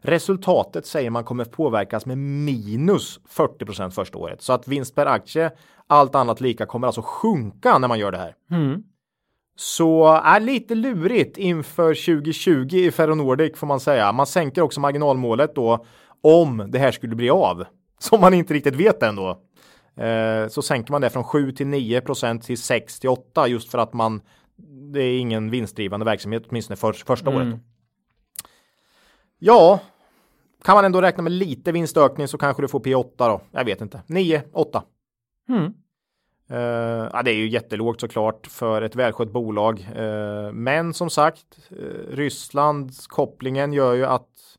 Resultatet säger man kommer påverkas med minus 40% första året så att vinst per aktie, allt annat lika, kommer alltså sjunka när man gör det här. Mm. Så är lite lurigt inför 2020 i Ferronordic får man säga. Man sänker också marginalmålet då om det här skulle bli av, som man inte riktigt vet ändå. Eh, så sänker man det från 7 till 9 procent till 6 till 8 just för att man det är ingen vinstdrivande verksamhet åtminstone för, första mm. året. Ja, kan man ändå räkna med lite vinstökning så kanske du får P8 då. Jag vet inte. 9, 8. Mm. Uh, ja, det är ju jättelågt såklart för ett välskött bolag. Uh, men som sagt, uh, Rysslands kopplingen gör ju att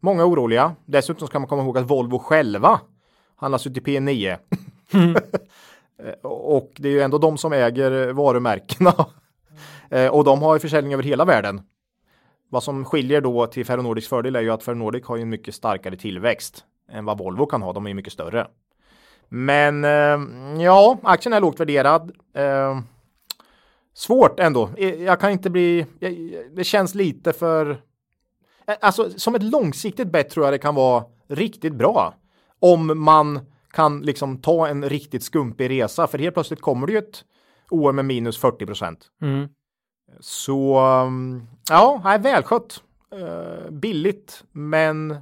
många oroliga. Dessutom ska man komma ihåg att Volvo själva handlas ut i P9. Mm. [LAUGHS] och det är ju ändå de som äger varumärkena. [LAUGHS] och de har ju försäljning över hela världen. Vad som skiljer då till Ferronordics fördel är ju att Ferronordic har ju en mycket starkare tillväxt än vad Volvo kan ha. De är ju mycket större. Men eh, ja, aktien är lågt värderad. Eh, svårt ändå. Jag kan inte bli. Det känns lite för. Eh, alltså som ett långsiktigt bett tror jag det kan vara riktigt bra om man kan liksom ta en riktigt skumpig resa. För helt plötsligt kommer det ju ett år med minus 40 procent. Mm. Så mm, ja, är välskött. Uh, billigt, men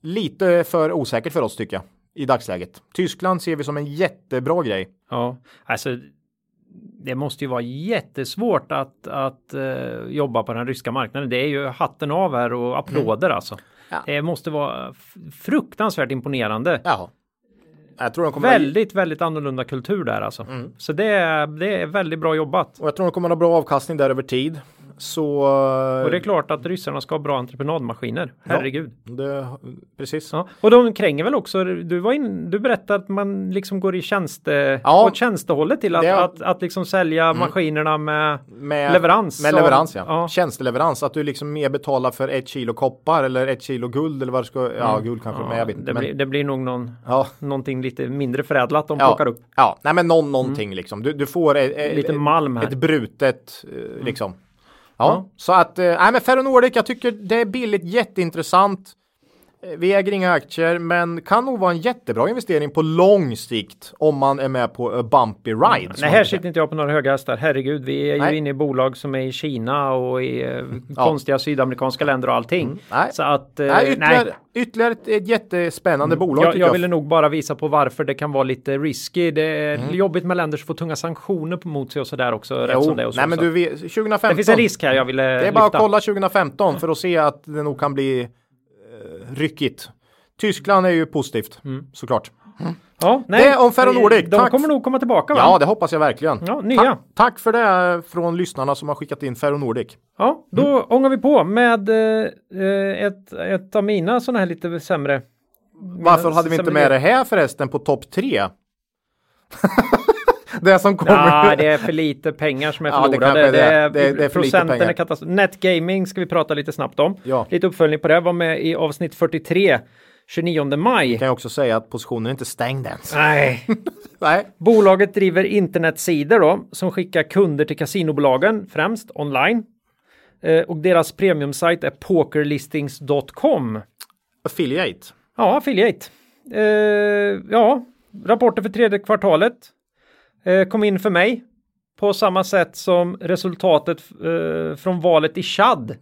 lite för osäkert för oss tycker jag i dagsläget. Tyskland ser vi som en jättebra grej. Ja, alltså det måste ju vara jättesvårt att, att uh, jobba på den ryska marknaden. Det är ju hatten av här och applåder mm. alltså. Ja. Det måste vara fruktansvärt imponerande. Ja. Jag tror de kommer väldigt, ha... väldigt annorlunda kultur där alltså. Mm. Så det är, det är väldigt bra jobbat. Och jag tror de kommer ha bra avkastning där över tid. Så... Och det är klart att ryssarna ska ha bra entreprenadmaskiner. Herregud. Ja, det, precis. Ja. Och de kränger väl också, du var in, du berättade att man liksom går i tjänste, ja, åt tjänstehållet till att, det, att, att, att liksom sälja mm. maskinerna med, med leverans. Med leverans ja. ja. Tjänsteleverans, att du liksom mer betalar för ett kilo koppar eller ett kilo guld eller vad det ska, ja mm. guld kanske, ja, men jag vet inte. Det, men... blir, det blir nog någon, ja. någonting lite mindre förädlat de ja. plockar upp. Ja, nej men någon, någonting mm. liksom. Du, du får ett, ett, lite malm här. ett brutet mm. liksom. Ja, så att, eh, nej men Ferronordic, jag tycker det är billigt, jätteintressant. Eh, vi äger inga aktier, men kan nog vara en jättebra investering på lång sikt om man är med på a bumpy ride. Mm. Nej, här sitter inte jag på några höga hästar. Herregud, vi är Nej. ju inne i bolag som är i Kina och i eh, ja. konstiga sydamerikanska länder och allting. Mm. Nej. Så att, eh, nej, ytterligare, nej. ytterligare ett, ett jättespännande mm. bolag. Jag, jag, jag ville nog bara visa på varför det kan vara lite risky. Det är mm. jobbigt med länder som får tunga sanktioner mot sig och sådär också. Jo. Som det, och så, Nej, men du, 2015. Det finns en risk här jag ville Det är bara lyfta. att kolla 2015 för att se att det nog kan bli ryckigt. Tyskland är ju positivt mm. såklart. Mm. Ja, nej, det om Ferronordic. De tack. kommer nog komma tillbaka va? Ja, det hoppas jag verkligen. Ja, nya. Ta tack för det från lyssnarna som har skickat in Ferronordic. Ja, då mm. ångar vi på med eh, ett, ett av mina sådana här lite sämre. Varför hade vi inte med det här förresten på topp tre? [LAUGHS] det som kommer. Ja, det är för lite pengar som är Ja, det förlorade. kanske det, är det. är, Det- är för lite procenten pengar. är katastrof. Netgaming ska vi prata lite snabbt om. Ja. Lite uppföljning på det. Var med i avsnitt 43 29 maj. kan jag också säga att positionen är inte stängd ens. Nej. [LAUGHS] Nej. Bolaget driver internetsidor då som skickar kunder till kasinobolagen främst online. Eh, och deras premiumsajt är pokerlistings.com. Affiliate. Ja, affiliate. Eh, ja, rapporter för tredje kvartalet kom in för mig på samma sätt som resultatet eh, från valet i Chad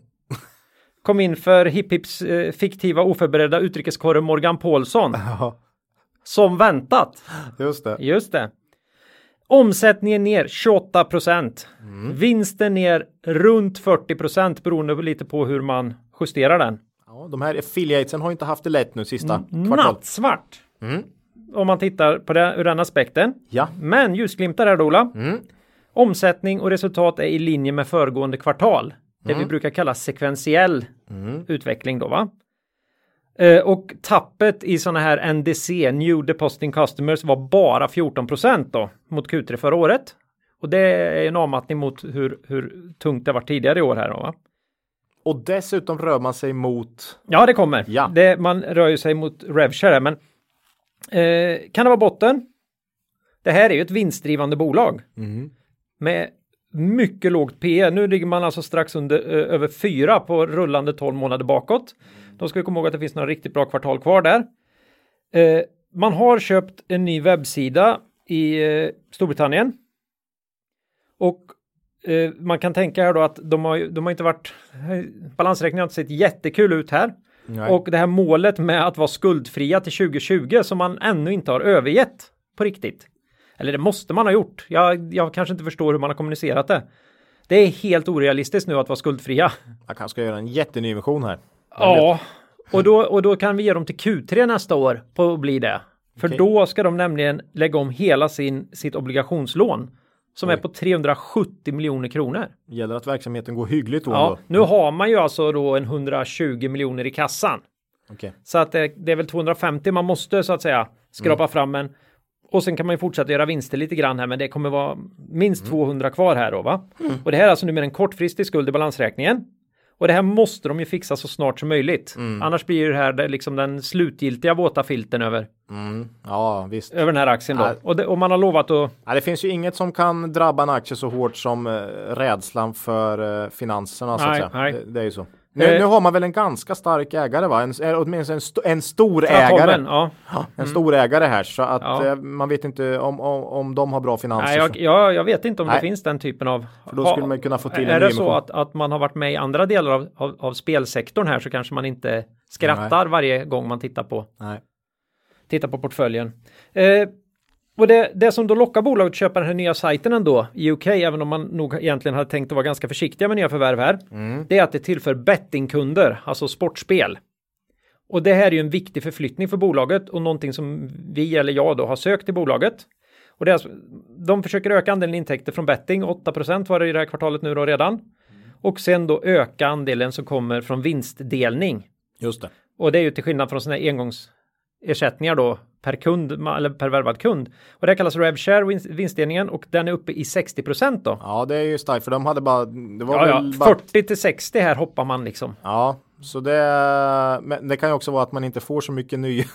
kom in för Hipp Hipps eh, fiktiva oförberedda utrikeskorre Morgan Paulsson. [LAUGHS] Som väntat. just det. Just det. Omsättningen ner 28 procent. Vinsten ner runt 40 procent beroende lite på hur man justerar den. Ja, de här affiliatesen har inte haft det lätt nu sista Mm, kvartalet. Nattsvart. Om man tittar på det ur den aspekten. Ja. Men ljusglimtar här Ola. Omsättning och resultat är i linje med föregående kvartal. Det vi brukar kalla sekventiell utveckling då va. Eh, och tappet i sådana här NDC, New Depositing Customers, var bara 14 procent då mot Q3 förra året. Och det är en avmattning mot hur, hur tungt det var tidigare i år här då va. Och dessutom rör man sig mot Ja, det kommer. Ja. Det, man rör ju sig mot RevShare, men eh, kan det vara botten? Det här är ju ett vinstdrivande bolag med mycket lågt PE. Nu ligger man alltså strax under eh, över 4 på rullande 12 månader bakåt. Då ska vi komma ihåg att det finns några riktigt bra kvartal kvar där. Eh, man har köpt en ny webbsida i eh, Storbritannien. Och eh, man kan tänka här då att de har, de har inte varit, balansräkningen har inte sett jättekul ut här. Nej. Och det här målet med att vara skuldfria till 2020 som man ännu inte har övergett på riktigt. Eller det måste man ha gjort. Jag, jag kanske inte förstår hur man har kommunicerat det. Det är helt orealistiskt nu att vara skuldfria. Jag kanske ska göra en jättenymission här. Ja, och då, och då kan vi ge dem till Q3 nästa år på att bli det. För Okej. då ska de nämligen lägga om hela sin, sitt obligationslån som är Oj. på 370 miljoner kronor. Gäller att verksamheten går hyggligt då. Ja, ändå. nu har man ju alltså då en 120 miljoner i kassan. Okej. Så att det, det är väl 250 man måste så att säga skrapa fram en. Och sen kan man ju fortsätta göra vinster lite grann här men det kommer vara minst 200 kvar här då va. Och det här är alltså nu med en kortfristig skuld i balansräkningen. Och det här måste de ju fixa så snart som möjligt. Annars blir det här liksom den slutgiltiga våta filten över, Mm. Ja, visst. över den här aktien då. Nej. Och, det, och man har lovat att Ja, det finns ju inget som kan drabba en aktie så hårt som eh, rädslan för eh, finanserna så att Nej, säga. nej. Det, det är ju så. Nu, Eh. nu har man väl en ganska stark ägare va? En, eh, åtminstone en, sto, en stor ägare. ja. En stor ägare här så att Ja. eh, man vet inte om, om, om de har bra finanser. Nej, jag, jag, jag vet inte om det Nej. finns den typen av... För då skulle man kunna få till en Är det så att, att man har varit med i andra delar av, av, av spelsektorn här så kanske man inte skrattar varje gång man tittar på, Nej. tittar på portföljen. Eh, och det, det som då lockar bolaget att köpa den här nya sajten ändå i UK, även om man nog egentligen hade tänkt att vara ganska försiktiga med nya förvärv här, det är att det tillför bettingkunder, alltså sportspel. Och det här är ju en viktig förflyttning för bolaget och någonting som vi eller jag då har sökt i bolaget. Och det är alltså, de försöker öka andelen intäkter från betting, 8% var det i det här kvartalet nu då redan. Och sen då öka andelen som kommer från vinstdelning. Just det. Och det är ju till skillnad från sådana här engångsersättningar då per kund eller per värvad kund. Och det kallas RevShare vinst, vinstdelningen och den är uppe i 60 då. Ja, det är ju starkt för de hade bara. Det var Ja, ja, bara, 40 till 60 här hoppar man liksom. Ja, så det. Men det kan ju också vara att man inte får så mycket nya. [LAUGHS]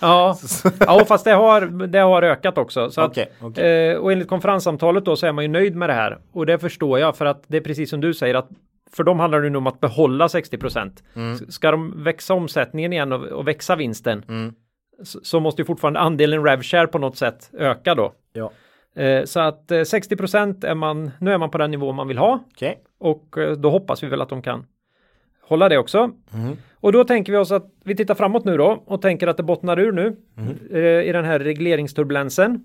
Ja, ja fast det har, det har ökat också. Så att, Okej, okej. eh, och enligt konferenssamtalet då så är man ju nöjd med det här. Och det förstår jag för att det är precis som du säger att för dem handlar det nu om att behålla 60 procent. Ska de växa omsättningen igen och, och växa vinsten så, så måste ju fortfarande andelen RevShare på något sätt öka då. Ja. Eh, så att eh, 60 procent är man, nu är man på den nivå man vill ha Okej. och eh, då hoppas vi väl att de kan hålla det också. Och då tänker vi oss att vi tittar framåt nu då och tänker att det bottnar ur nu eh, i den här regleringsturbulensen.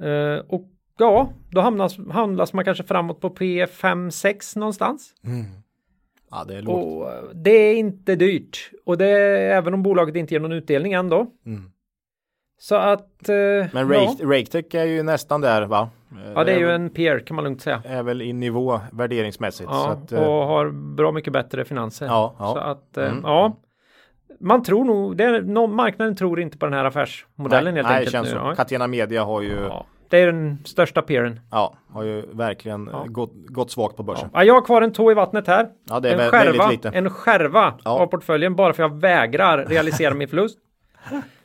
Eh, och ja, då hamnas, handlas man kanske framåt på P 5-6 någonstans. Ja, det är lågt. Och eh, det är inte dyrt. Och det är även om bolaget inte ger någon utdelning än då. Så att... eh, Men ja. Raketech är ju nästan där va? ja, det är ju en PR kan man lugnt säga. Är väl i nivå värderingsmässigt. Ja, så att, eh, och har bra mycket bättre finanser. Ja, ja. Så att, eh, Mm. ja. Man tror nog, det är, någon, marknaden tror inte på den här affärsmodellen nej, helt nej, det enkelt. känns nu. så. Ja. Catena Media har ju Ja. Det är den största peeren. Ja, har ju verkligen Ja. gått, gått svagt på börsen. Ja, jag har kvar en tå i vattnet här. Ja, det är en vä- skärva, väldigt lite. En skärva Ja. av portföljen bara för jag vägrar realisera min förlust. [LAUGHS]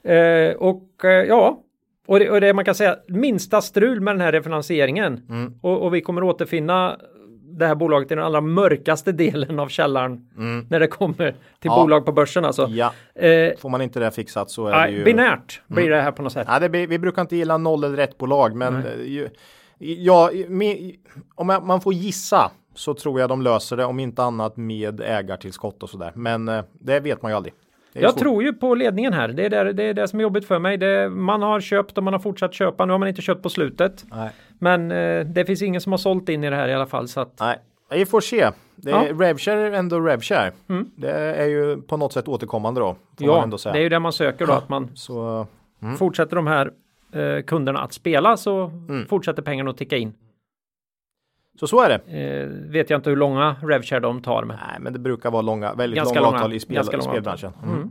Eh, och eh, ja, och det, och det man kan säga minsta strul med den här refinansieringen. Mm. Och, och vi kommer återfinna det här bolaget i den allra mörkaste delen av källaren när det kommer till Mm. Ja. bolag på börsen alltså. Ja, Eh, får man inte det fixat så är det nej, ju... binärt blir det här på något sätt. Det, blir- vi brukar inte gilla noll eller ett bolag, men eh, ju, ja, med, om jag- man får gissa så tror jag de löser det, om inte annat med ägartillskott och sådär. Men eh, det vet man ju aldrig. Jag tror ju på ledningen här. Det är, där, det är det som är jobbigt för mig. Det, man har köpt och man har fortsatt köpa. Nu har man inte köpt på slutet. Nej. Men eh, det finns ingen som har sålt in i det här i alla fall. Så att, Nej, vi får se. Det är, Ja. Mm. Revshare är ändå Revshare. Det är ju på något sätt återkommande då. Ja, det är ju det man söker då. Att man Så fortsätter de här eh, kunderna att spela så Mm. fortsätter pengarna att ticka in. Så så är det. Eh, vet jag inte hur långa Revshare de tar med. Nej, men det brukar vara långa, väldigt Ganska långa långa, avtal i spel, långa spelbranschen. Mm.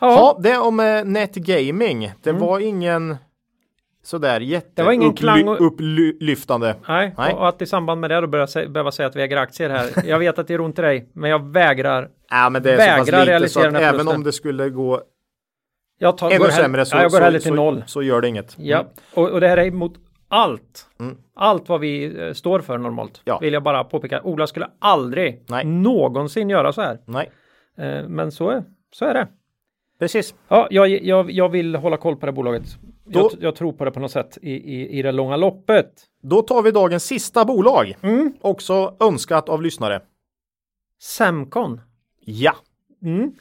Ja, Ja, det om eh, Net Gaming. Det var ingen sådär jätte Det var ingen upply- klang och- upplyftande. nej. Nej. Och att i samband med det då börja sä- behöva säga att vi äger aktier här. Jag vet att det är ont i dig, men jag vägrar. Ja, men det är så pass Vägrar lite så att även om det skulle gå Jag tar, ännu sämre så, ja, jag går så, till så, noll. så gör det inget. Ja, Mm. och, och det här är emot allt. Mm. Allt vad vi eh, står för normalt. Ja. Vill jag bara påpeka. Ola skulle aldrig Nej. någonsin göra så här. Nej, Eh, men så är, så är det. precis. Ja, jag, jag, jag vill hålla koll på det bolaget. Då- Jag, jag tror på det på något sätt i, i, i det långa loppet. Då tar vi dagens sista bolag. Mm. Också önskat av lyssnare. Semcon. Ja, Mm.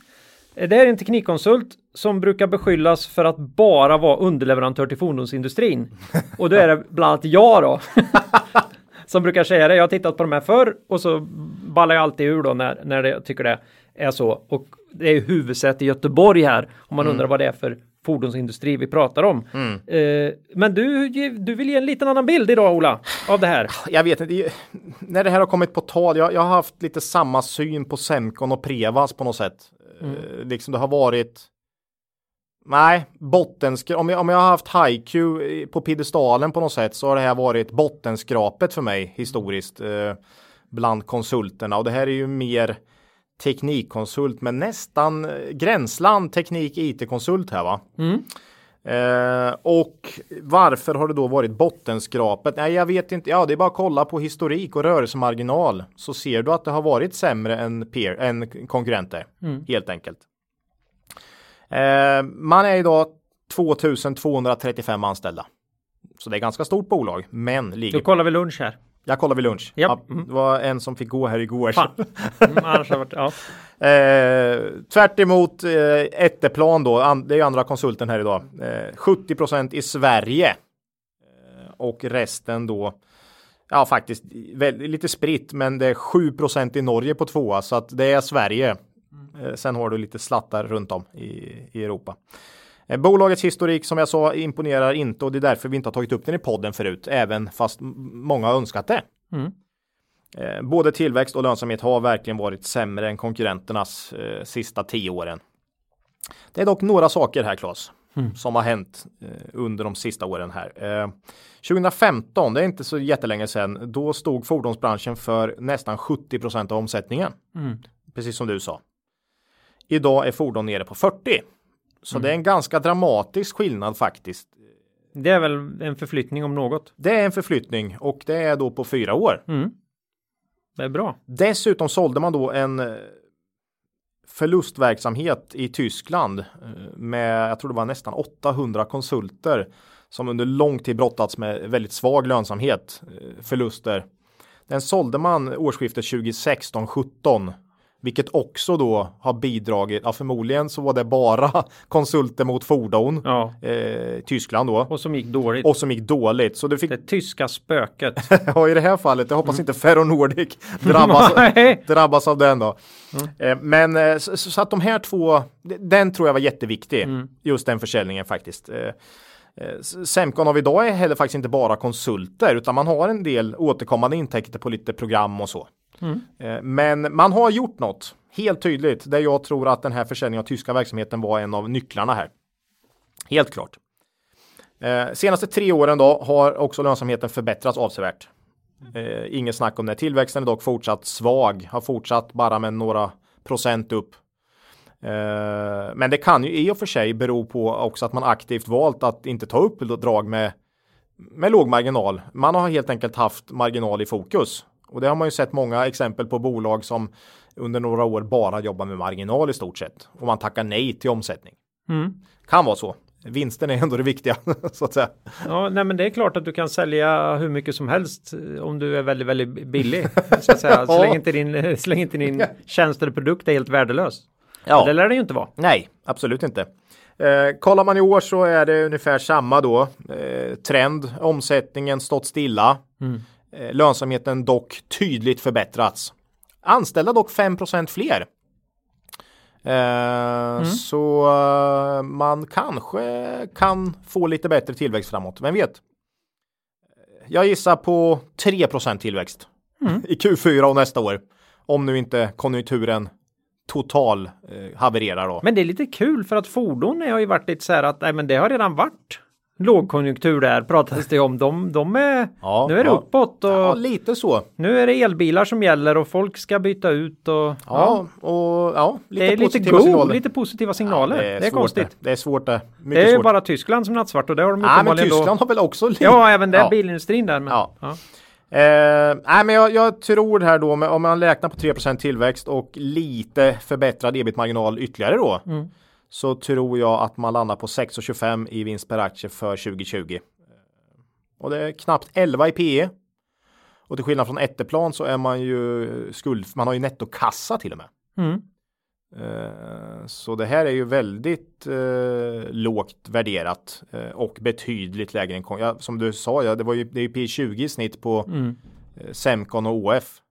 Eh, Det är en teknikkonsult som brukar beskyllas för att bara vara underleverantör till fordonsindustrin. Och då är det bland annat jag då. [LAUGHS] som brukar säga det. Jag har tittat på de här förr och så ballar jag alltid ur då när, när jag tycker det är så. Och det är ju huvudsäte i Göteborg här. Om man undrar vad det är för fordonsindustri vi pratar om. Eh, men du, du vill ge en liten annan bild idag Ola av det här. jag vet inte. När det här har kommit på tal, jag, jag har haft lite samma syn på Semcon och Prevas på något sätt. Eh, liksom det har varit Nej, bottenskra- om, jag, om jag har haft HiQ på piedestalen på något sätt så har det här varit bottenskrapet för mig historiskt eh, bland konsulterna och det här är ju mer teknikkonsult men nästan eh, gränsland teknik IT-konsult här va. Eh, och varför har det då varit bottenskrapet? Nej, jag vet inte. Ja, det är bara att kolla på historik och rörelsemarginal så ser du att det har varit sämre än, peer, än konkurrenter. Helt enkelt. Eh, man är idag 2235 anställda. Så det är ganska stort bolag, men ligger... kollar vi lunch här. Jag kollar vid lunch. Japp. Ja, det var en som fick gå här igår. Fan. [LAUGHS] Mm, annars har det varit, ja. Eh, tvärt emot eh, Etteplan då, an, det är ju andra konsulten här idag. Eh, 70% i Sverige. Eh, och resten då, ja faktiskt väldigt, lite spritt, men det är 7% i Norge på tvåa, så att det är Sverige. Eh, sen har du lite slattar runt om i, i Europa. Eh, Bolagets historik som jag sa imponerar inte och det är därför vi inte har tagit upp den i podden förut, även fast många har önskat det. Eh, Både tillväxt och lönsamhet har verkligen varit sämre än konkurrenternas eh, sista tio åren. Det är dock några saker här Claes som har hänt eh, under de sista åren här. Eh, 2015, det är inte så jättelänge sedan, då stod fordonsbranschen för nästan 70% av omsättningen. Precis som du sa. Idag är fordon nere på 40. Så det är en ganska dramatisk skillnad faktiskt. Det är väl en förflyttning om något. Det är en förflyttning och det är då på fyra år. Det är bra. Dessutom sålde man då en eh, förlustverksamhet i Tyskland eh, med, jag tror det var nästan 800 konsulter som under lång tid brottats med väldigt svag lönsamhet, eh, förluster. Den sålde man årsskiftet 2016-17 vilket också då har bidragit, ja förmodligen så var det bara [LAUGHS] konsulter mot fordon, Ja. eh, Tyskland då, Och som gick dåligt. och som gick dåligt. Så du fick, det tyska spöket. [LAUGHS] ja i det här fallet, jag hoppas inte Ferronordic drabbas, [LAUGHS] Nej. drabbas av den då. Eh, Men eh, så, så att de här två, den tror jag var jätteviktig. Just den försäljningen faktiskt. Eh, eh, Semcon av idag är heller faktiskt inte bara konsulter utan man har en del återkommande intäkter på lite program och så. Mm. Eh, men man har gjort något helt tydligt där jag tror att den här försäljningen av tyska verksamheten var en av nycklarna här. Helt klart. Eh, senaste tre åren då har också lönsamheten förbättrats avsevärt. Eh, inget snack om det. Tillväxten är dock fortsatt svag, har fortsatt bara med några procent upp. Eh, men det kan ju i och för sig bero på också att man aktivt valt att inte ta upp drag med, med låg marginal. Man har helt enkelt haft marginal i fokus. Och det har man ju sett många exempel på bolag som under några år bara jobbar med marginal i stort sett. Och man tackar nej till omsättning. Mm. Kan vara så. Vinsten är ändå det viktiga [LAUGHS] så att säga. Ja, nej, men det är klart att du kan sälja hur mycket som helst eh, om du är väldigt, väldigt billig. Så att säga. [LAUGHS] Så länge inte din, [LAUGHS] så länge inte din tjänst eller produkt är helt värdelös. Ja. Det lär det ju inte vara. Nej, absolut inte. Eh, kollar man i år så är det ungefär samma då. Eh, trend, omsättningen stått stilla. Mm. Eh, lönsamheten dock tydligt förbättrats. Anställda dock 5% fler. Eh, mm. Så uh, man kanske kan få lite bättre tillväxt framåt. Vem vet? Jag gissar på 3% tillväxt mm. [LAUGHS] i Q4 och nästa år. Om nu inte konjunkturen total eh, havererar då. Men det är lite kul för att fordon har ju varit lite så här att nej, men det har redan varit lågkonjunktur där pratades det om. De, de är, ja, nu är det ja. uppåt och ja, lite så. Nu är det elbilar som gäller och folk ska byta ut och ja, ja. och ja, lite det är lite go, signaler. lite positiva signaler. det är, det är konstigt. Det. det. är svårt det. Mycket det är svårt. bara Tyskland som nattsvart och det har de ja, men Tyskland då. har väl också lite. Ja, även där bilindustrin där. Men, ja. Eh, nej, men jag, jag, tror här då med, om man räknar på 3% tillväxt och lite förbättrad ebit-marginal ytterligare då. Mm så tror jag att man landar på 6,25 i vinst per aktie för 2020. Och det är knappt 11 i PE. Och till skillnad från Etteplan så är man ju skuld, man har ju nettokassa till och med. Mm. Uh, så det här är ju väldigt uh, lågt värderat uh, och betydligt lägre än ja, som du sa, ja, det var ju det är P20 i snitt på mm. Semcon och OF.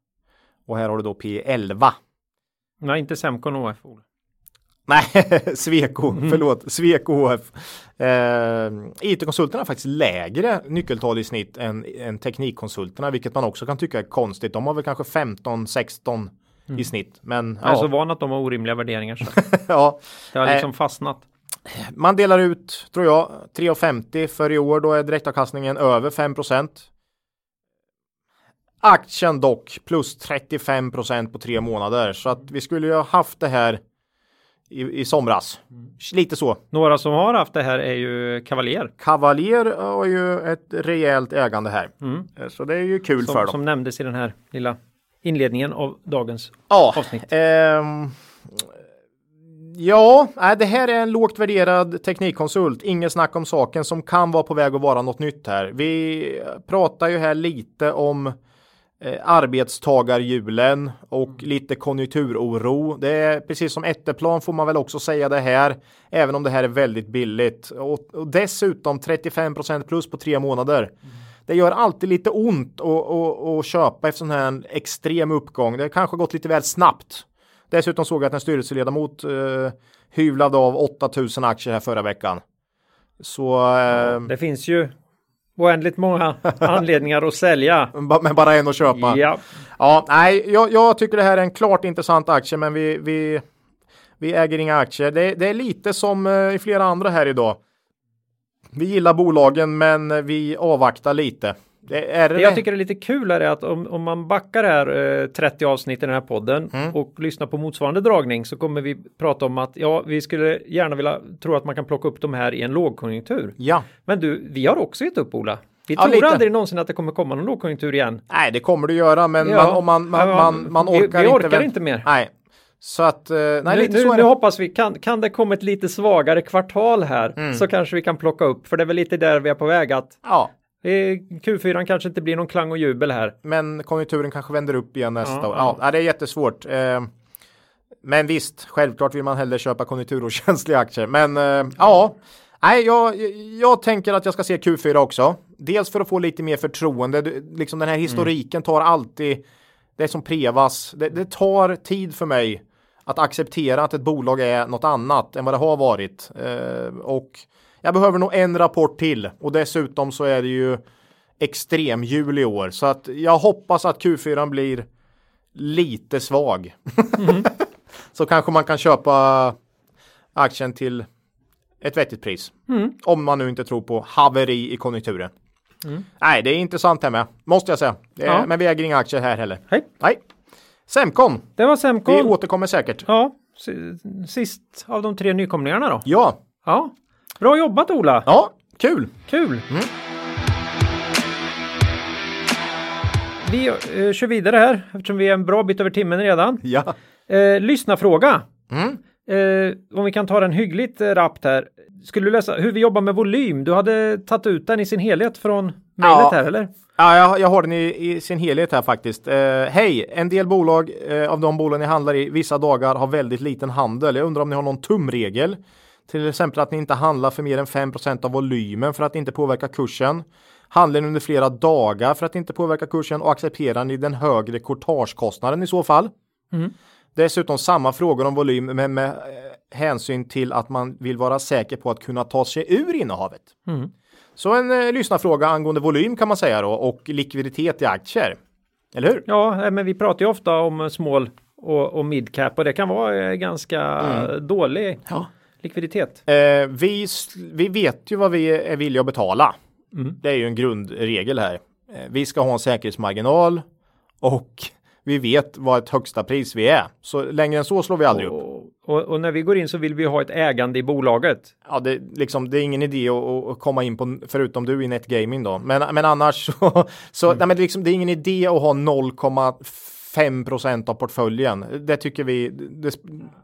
Och här har du då P11. Nej, inte Semcon och OF. Nej, [LAUGHS] Sweco, mm. förlåt, Sweco HF. Eh, IT-konsulterna har faktiskt lägre nyckeltal i snitt än, än teknikkonsulterna, vilket man också kan tycka är konstigt. De har väl kanske 15-16 mm. i snitt. Men, jag är så van att de har orimliga värderingar. Så. [LAUGHS] ja. Det har liksom eh, fastnat. Man delar ut, tror jag, 3,50 för i år. Då är direktavkastningen över 5 Aktien dock plus 35% på tre månader. Så att vi skulle ju ha haft det här i, i somras. Mm. Lite så. Några som har haft det här är ju Cavalier. Cavalier har ju ett rejält ägande här. Mm. Eh, så det är ju kul som, för dem. Som nämndes i den här lilla inledningen av dagens ja, avsnitt. Ehm, ja, det här är en lågt värderad teknikkonsult. Inget snack om saken som kan vara på väg att vara något nytt här. Vi pratar ju här lite om eh, arbetstagarhjulen och mm. lite konjunkturoro. Det är precis som Etteplan får man väl också säga det här, även om det här är väldigt billigt och, och dessutom 35% plus på tre månader. Mm. Det gör alltid lite ont att köpa efter sån här extrem uppgång. Det har kanske gått lite väl snabbt. Dessutom såg jag att en styrelseledamot eh, hyvlade av 8000 aktier här förra veckan. Så eh, det finns ju oändligt många [LAUGHS] anledningar att sälja. Men bara en att köpa. Ja. Ja, nej, jag, jag, tycker det här är en klart intressant aktie, men vi, vi, vi äger inga aktier. Det, det är lite som eh, i flera andra här idag. Vi gillar bolagen, men vi avvaktar lite. Det, är det, det jag tycker är lite kul är att om, om man backar här eh, 30 avsnitt i den här podden mm. och lyssnar på motsvarande dragning så kommer vi prata om att ja, vi skulle gärna vilja tro att man kan plocka upp de här i en lågkonjunktur. Ja. Men du, vi har också gett upp Ola. Vi ja, tror lite. aldrig någonsin att det kommer komma någon lågkonjunktur igen. Nej, det kommer det göra, men ja. man, om man, man, man, man orkar, vi, vi orkar inte, inte mer. Nej, så att, eh, nej, nu, lite nu, så nu hoppas vi, kan, kan det komma ett lite svagare kvartal här mm. så kanske vi kan plocka upp, för det är väl lite där vi är på väg att ja. Q4 kanske inte blir någon klang och jubel här. Men konjunkturen kanske vänder upp igen nästa ja, år. Ja, ja. det är jättesvårt. Eh, men visst, självklart vill man hellre köpa konjunkturokänsliga [LAUGHS] aktier. Men eh, ja, nej, jag, jag tänker att jag ska se Q4 också. Dels för att få lite mer förtroende. Liksom den här mm. historiken tar alltid, det är som Prevas, det, det tar tid för mig att acceptera att ett bolag är något annat än vad det har varit. Eh, och jag behöver nog en rapport till och dessutom så är det ju extremjul i år så att jag hoppas att Q4 blir lite svag. Mm. [LAUGHS] så kanske man kan köpa aktien till ett vettigt pris. Om man nu inte tror på haveri i konjunkturen. Nej, det är intressant här med, måste jag säga. Är, Ja. Men vi äger inga aktier här heller. Hej. Nej. Semcon, Det var vi Semcon. återkommer säkert. Ja, si- sist av de tre nykomlingarna då. Ja, Ja. Bra jobbat Ola! ja, kul. Kul! Vi eh, kör vidare här eftersom vi är en bra bit över timmen redan. Ja. Eh, lyssnarfråga. Mm. Eh, om vi kan ta den hyggligt eh, rappt här. Skulle du läsa hur vi jobbar med volym? Du hade tagit ut den i sin helhet från mejlet Ja. här eller? Ja, jag, jag har den i, i sin helhet här faktiskt. Eh, Hej! En del bolag eh, av de bolag ni handlar i vissa dagar har väldigt liten handel. Jag undrar om ni har någon tumregel? Till exempel att ni inte handlar för mer än 5% av volymen för att inte påverka kursen. Handlar ni under flera dagar för att inte påverka kursen och accepterar ni den högre courtagekostnaden i så fall? Dessutom samma frågor om volym men med eh, hänsyn till att man vill vara säker på att kunna ta sig ur innehavet. Så en eh, lyssnarfråga angående volym kan man säga då och likviditet i aktier. Eller hur? Ja, men vi pratar ju ofta om eh, small och, och mid cap och det kan vara eh, ganska Mm. dålig likviditet. Eh, vi, vi vet ju vad vi är villiga att betala. Det är ju en grundregel här. Eh, vi ska ha en säkerhetsmarginal och vi vet vad ett högsta pris vi är. Så längre än så slår vi aldrig upp. Och, och, och när vi går in så vill vi ha ett ägande i bolaget. Ja, det, liksom, det är ingen idé att, att komma in på, förutom du i NetGaming då. Men, men annars så, så nej, men det, liksom, det är ingen idé att ha 0,5 procent av portföljen. Det tycker vi, det,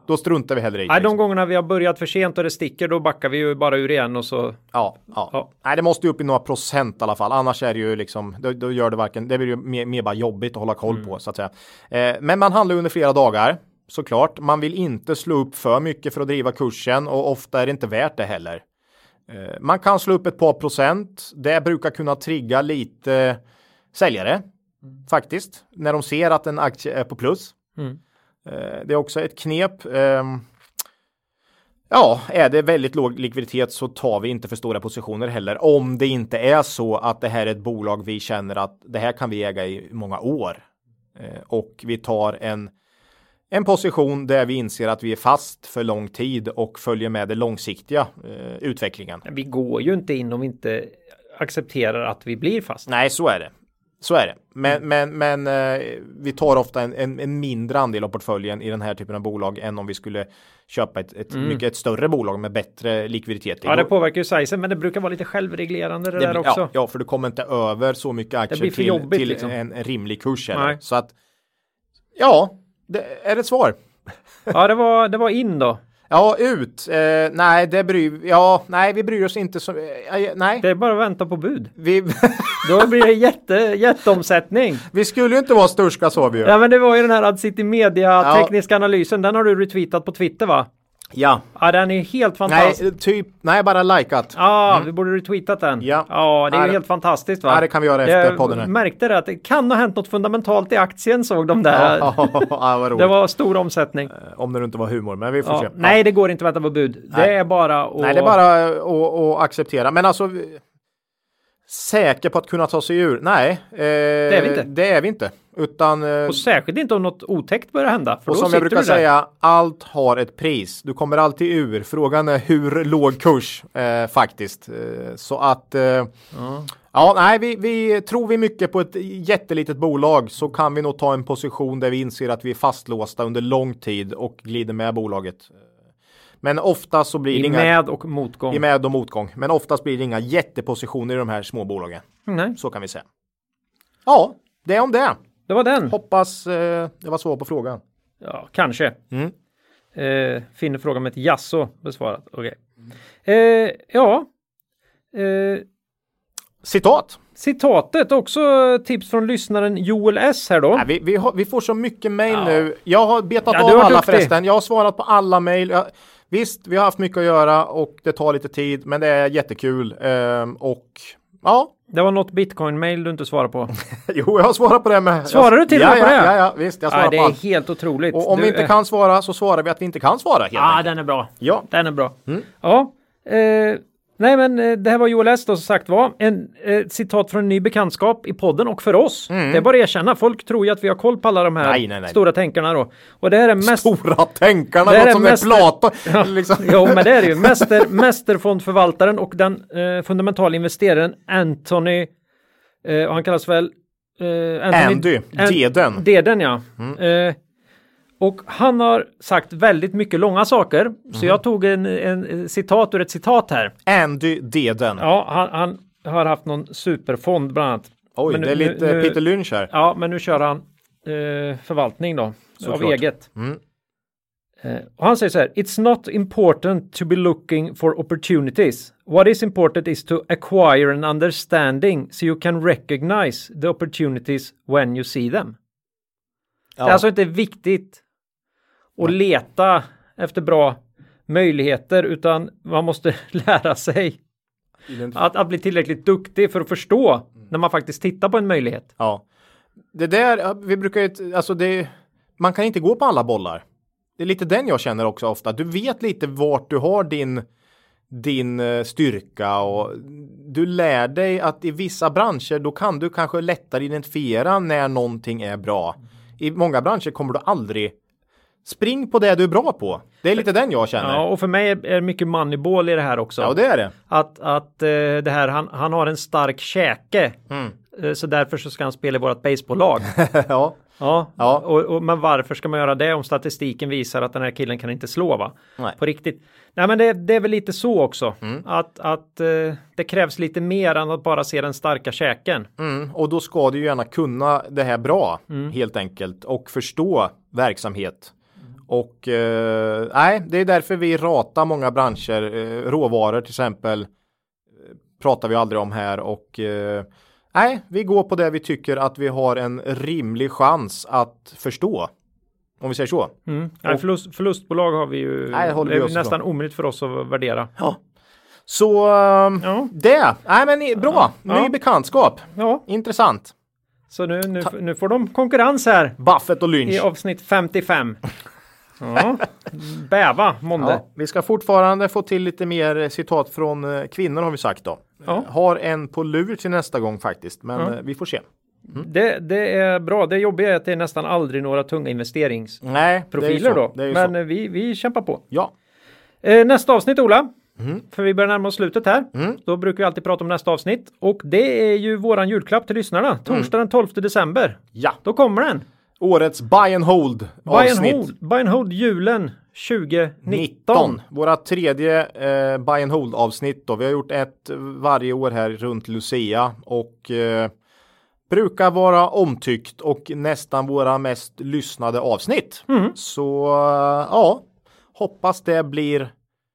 då struntar vi hellre i. Nej, de liksom. gångerna vi har börjat för sent och det sticker, då backar vi ju bara ur igen och så. Ja, ja. Ja. Nej, det måste ju upp i några procent i alla fall. Annars är det ju liksom, då, då gör det varken, det blir ju mer, mer bara jobbigt att hålla koll Mm. på så att säga. Eh, men man handlar under flera dagar. Såklart, man vill inte slå upp för mycket för att driva kursen och ofta är det inte värt det heller. Eh, man kan slå upp ett par procent. Det brukar kunna trigga lite säljare faktiskt när de ser att en aktie är på plus. Mm. Eh, det är också ett knep. ehm, Ja, är det väldigt låg likviditet så tar vi inte för stora positioner heller. Om det inte är så att det här är ett bolag vi känner att det här kan vi äga i många år. Eh, och vi tar en, en position där vi inser att vi är fast för lång tid och följer med den långsiktiga eh, utvecklingen. Vi går ju inte in om vi inte accepterar att vi blir fast. Nej, så är det. Så är det. Men, men, men eh, vi tar ofta en, en, en mindre andel av portföljen i den här typen av bolag än om vi skulle köpa ett, ett mycket ett större bolag med bättre likviditet. Ja, det påverkar ju sizen, men det brukar vara lite självreglerande det, Det där också. Ja, ja, för du kommer inte över så mycket aktier till, jobbigt, till liksom. en, en rimlig kurs. Så att, ja, det är ett svar. Ja, det var, det var in då. Ja, ut. Eh, nej, det bryr, ja, nej, vi bryr oss inte så, eh, nej. Det är bara att vänta på bud. Vi, Då blir det jätte, jätteomsättning. vi skulle ju inte vara störska sa vi ju. Ja, men det var ju den här Ad City Media Ja. tekniska analysen. Den har du retweetat på Twitter va? Ja. Ja, den är helt Nej, fantastisk. typ, nej, bara likat. Ja, vi borde retweetat den. Ja. ja det är Ja, det- helt fantastiskt va? Ja, det kan vi göra efter Jag podden här. märkte det att det kan ha hänt något fundamentalt i aktien såg de där. Ja, [LAUGHS] roligt. Det var stor omsättning. Om det inte var humor, men vi får Ja. se. Nej, det går inte att vänta på bud. Det Nej. är bara att... Nej, det är bara att, att acceptera. Men alltså, säker på att kunna ta sig ur? Nej, eh, det är vi inte. Det är vi inte. Utan, eh, Och särskilt inte om något otäckt börjar hända. För och som jag brukar säga, allt har ett pris. Du kommer alltid ur. Frågan är hur låg kurs eh, faktiskt. Eh, så att eh, ja. nej, vi, vi tror vi mycket på ett jättelitet bolag så kan vi nog ta en position där vi inser att vi är fastlåsta under lång tid och glider med bolaget. Men ofta så blir det I inga med och motgång. i med och motgång. Men oftast blir det inga jättepositioner i de här små bolagen. Nej, Så kan vi säga. Ja, det är om det. Det var den. Hoppas eh, det var svar på frågan. Ja, kanske. Mm. Eh, finner frågan med ett jasso besvarat. Okej. Eh, ja. Eh, Citat. citatet också tips från lyssnaren Joel S här då. Nej, vi, vi, har, vi får så mycket mejl Ja. nu. Jag har betat Ja, av alla duktig. förresten. Jag har svarat på alla mejl. Jag, visst, vi har haft mycket att göra och det tar lite tid, men det är jättekul. Ehm, och ja, Det var något bitcoin-mail du inte svarade på. [LAUGHS] jo, jag har svarat på det med. Svarar du till och ja, med på ja, det? Ja, ja, visst, jag svarar Nej, det på är helt otroligt. Och om Du vi inte kan svara så svarar vi att vi inte kan svara helt Ja, enkelt. den är bra. Ja. Den är bra. Mm. Ja. Eh, Nej, men eh, det här var Joel S. då som sagt var. En eh, citat från en ny bekantskap i podden och för oss. Det är bara att erkänna. Folk tror ju att vi har koll på alla de här Mm. Nej, nej, nej. stora tänkarna då. Och det här är [LAUGHS] mest... Stora tänkarna, Det är som mest- är Platon. [LAUGHS] Ja, liksom. jo, men det är det ju. Mäster, [LAUGHS] mästerfondförvaltaren och den eh, fundamentala investeraren Anthony, eh, och han kallas väl eh, Andy, Deden. Deden, ja. Mm. Eh, och han har sagt väldigt mycket långa saker. Så Mhm. jag tog en, en citat ur ett citat här. Andy Deden. Ja, han, han har haft någon superfond bland annat. Oj, Men nu- det är lite nu- Peter Lynch här. Ja, men nu kör han eh, förvaltning då. Av Såklart. eget. Mm. Eh, och han säger så här. It's not important to be looking for opportunities. What is important is to acquire an understanding so you can recognize the opportunities when you see them. Det är Ja. alltså inte viktigt att leta efter bra möjligheter utan man måste [LAUGHS] lära sig att, att bli tillräckligt duktig för att förstå när man faktiskt tittar på en möjlighet. Ja. Det där, vi brukar ju, alltså det, man kan inte gå på alla bollar. Det är lite den jag känner också ofta. Du vet lite vart du har din, din eh, styrka och du lär dig att i vissa branscher då kan du kanske lättare identifiera när någonting är bra. I många branscher kommer du aldrig Spring på det du är bra på. Det är lite den jag känner. Ja, Ja, och för mig är är mycket moneyball i det här också. det är det. Att, att eh, det här, han, han har en stark käke. Mm. Eh, så därför så ska han spela i vårt baseballlag. [LAUGHS] ja. Ja, Ja. Och, och, men varför ska man göra det om statistiken visar att den här killen kan inte slå va? Nej. På riktigt. Nej men det, det är väl lite så också. Mm. Att, att eh, det krävs lite mer än att bara se den starka käken. Mm, och då ska du ju gärna kunna det här bra Mm. helt enkelt och förstå verksamhet. Och eh, nej, det är därför vi ratar många branscher. Eh, råvaror till exempel eh, pratar vi aldrig om här och eh, nej, vi går på det vi tycker att vi har en rimlig chans att förstå. Om vi säger så. Mm. Nej, förlust, förlustbolag har vi ju. Nej, det vi är nästan omöjligt för oss att värdera. Så eh, Ja, det, nej men i- bra, ny Ja. bekantskap. ja. Intressant. så nu, nu, nu får de konkurrens här Buffett och i Lynch. avsnitt 55. Ja, bäva månde. Ja, vi ska fortfarande få till lite mer citat från eh, kvinnor har vi sagt då. Ja. Har en på lur till nästa gång faktiskt, men Ja. eh, vi får se. Det, det är bra. Det jobbiga är att det är nästan aldrig några tunga investeringsprofiler då. Men eh, vi, vi kämpar på. Ja, Eh, nästa avsnitt Ola. Mm. För vi börjar närma oss slutet här. Då brukar vi alltid prata om nästa avsnitt. Och det är ju våran julklapp till lyssnarna. Torsdag den 12 december. ja. Då kommer den. Årets buy and hold Buy and avsnitt. hold, buy and hold julen 2019. 19. Våra tredje eh, buy and hold avsnitt då. Vi har gjort ett varje år här runt Lucia och eh, brukar vara omtyckt och nästan våra mest lyssnade avsnitt. Mm. Så eh, ja, hoppas det blir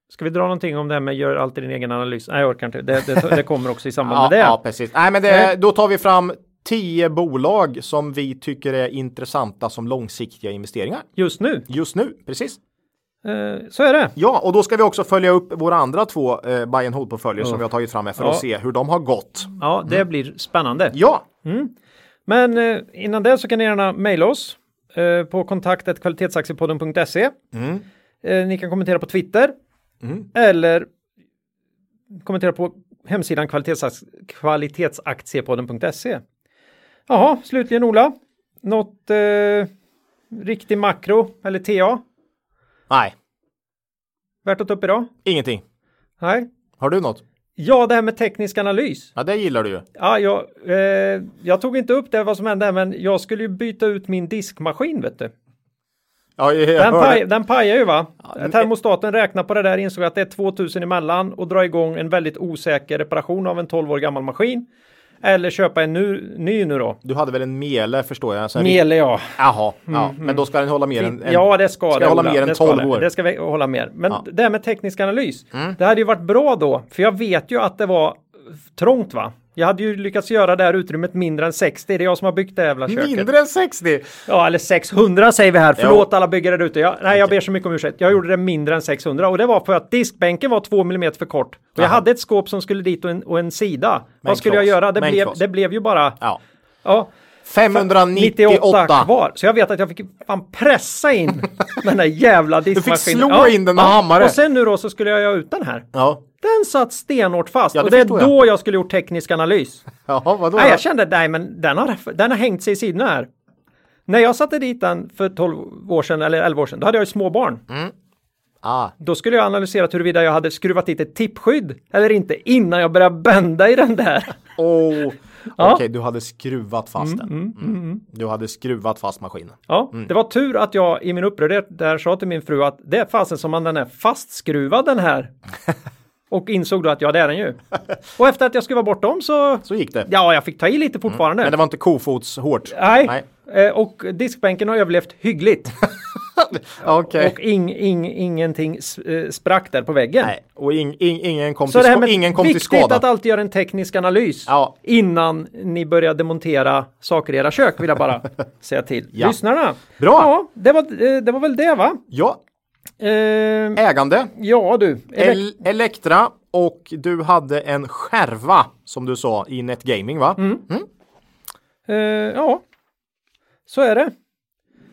Ska vi dra någonting om det här med gör alltid din egen analys? Nej, jag orkar inte. Det, det, det kommer också i samband [LAUGHS] Ja, med det. ja precis. Nej, men det, då tar vi fram tio bolag som vi tycker är intressanta som långsiktiga investeringar Just nu. just nu. Precis. Eh, så är det. Ja, och då ska vi också följa upp våra andra två eh, buy and hold portföljer som vi har tagit fram här för Ja. att se hur de har gått. Ja, det blir spännande. Ja, Men eh, innan det så kan ni gärna mejla oss eh, på kontaktet kvalitetsaktiepodden.se. Mm. Eh, ni kan kommentera på Twitter Mm. eller kommentera på hemsidan kvalitets, kvalitetsaktiepodden.se. Jaha, slutligen Ola. Något eh, riktig makro eller TA nej, värt att ta upp idag? ingenting. Nej. Har du något? Ja, det här med teknisk analys. Ja, det gillar du ju. Ja, jag, eh, jag tog inte upp det vad som hände, men jag skulle ju byta ut min diskmaskin, vet du. Ja, jag, jag Den, paj, den pajar ju va? men- Termostaten räknar på det där, insåg att det är 2000 emellan och dra igång en väldigt osäker reparation av en 12 år gammal maskin. Eller köpa en nu, ny nu då. Du hade väl en Mele förstår jag? Så Mele ja. Jaha, ja. men då ska den hålla mer än, en, Ja, det ska, ska det. hålla mer än det ska 12 det. år. Det ska vi hålla mer. Men Ja. Mm. det här med teknisk analys. Det hade ju varit bra då, för jag vet ju att det var trångt va? Jag hade ju lyckats göra det här utrymmet mindre än 60. Det är jag som har byggt det jävla köket. Mindre än 60! Ja, eller 600 säger vi här. Förlåt alla byggare där ute. Jag, nej, jag ber så mycket om ursäkt. Jag gjorde det mindre än 600 och det var för att diskbänken var 2 mm för kort. Och jag hade ett skåp som skulle dit och en, och en sida. Vad skulle jag kloss. göra? Det blev, kloss. det blev ju bara... Ja. Ja. 598 kvar. Så jag vet att jag fick fan pressa in [LAUGHS] den där jävla diskmaskinen. slå in den med hammare. Och sen nu då så skulle jag göra ut den här. Ja. Den satt stenhårt fast Ja, det och det är jag. då jag skulle gjort teknisk analys. Ja, vadå? Nej, jag kände, nej men den har, den har hängt sig i sidorna här. När jag satte dit den för 12 år sedan eller 11 år sedan, då hade jag ju små barn. ah. Då skulle jag analysera huruvida jag hade skruvat dit ett tippskydd eller inte innan jag började bända i den där. oh. Okej, du hade skruvat fast den. Mm. Du hade skruvat fast maskinen. Ja, det var tur att jag i min upprördhet där sa till min fru att det är fasen som man den är fastskruvad den här. [LAUGHS] Och insåg då att ja, det är den ju. Och efter att jag skruvade bort dem så, Så gick det. ja, jag fick ta i lite fortfarande. Men det var inte kofots hårt. Nej. Eh, Och diskbänken har överlevt hyggligt. [LAUGHS] Okej. Och ing, ing, ingenting eh, sprack där på väggen. Nej, och ing, ing, ingen kom, Så till, det här med ingen kom till viktigt skada. att alltid göra en teknisk analys Ja. innan ni börjar demontera saker i era kök vill jag bara [LAUGHS] säga till Ja. lyssnarna. Bra. Ja, det var, eh, det var väl det va? Ja, Eh, ägande. ja du. Elek- El Elektra och du hade en skärva som du sa i Netgaming va? Mm. Eh, ja, så är det.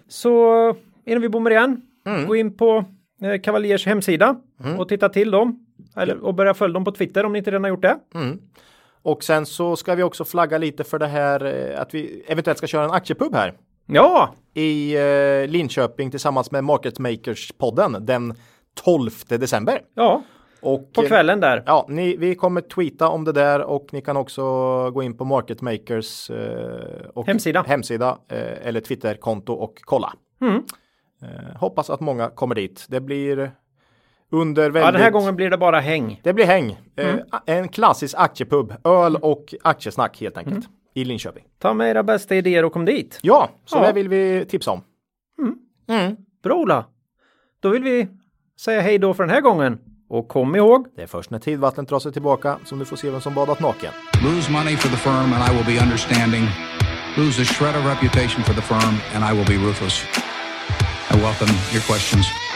Så innan vi bommar igen, Mm. gå in på eh, Cavaliers hemsida och titta till dem. Eller, och börja följa dem på Twitter om ni inte redan har gjort det. Och sen så ska vi också flagga lite för det här eh, att vi eventuellt ska köra en aktiepub här Ja, i eh, Linköping tillsammans med Market Makers-podden den 12 december. ja, Och, på eh, kvällen där. Ja, ni, vi kommer tweeta om det där och ni kan också gå in på Market Makers eh, Hemsida. hemsida eh, eller Twitterkonto och kolla. Mm. Eh, hoppas att många kommer dit. Det blir under väldigt... Ja, den här gången blir det bara häng. Det blir häng. Mm. Eh, en klassisk aktiepub. Öl och aktiesnack helt enkelt. Mm. I Linköping. Ta med era bästa idéer och kom dit. Ja, så Ja. det vill vi tipsa om. Bra Ola. Då vill vi säga hej då för den här gången. Och kom ihåg, Det är först när tidvattnet drar sig tillbaka som du får se vem som badat naken. Lose money for the firm and I will be understanding. Lose a shred of reputation for the firm and I will be ruthless. I welcome your questions.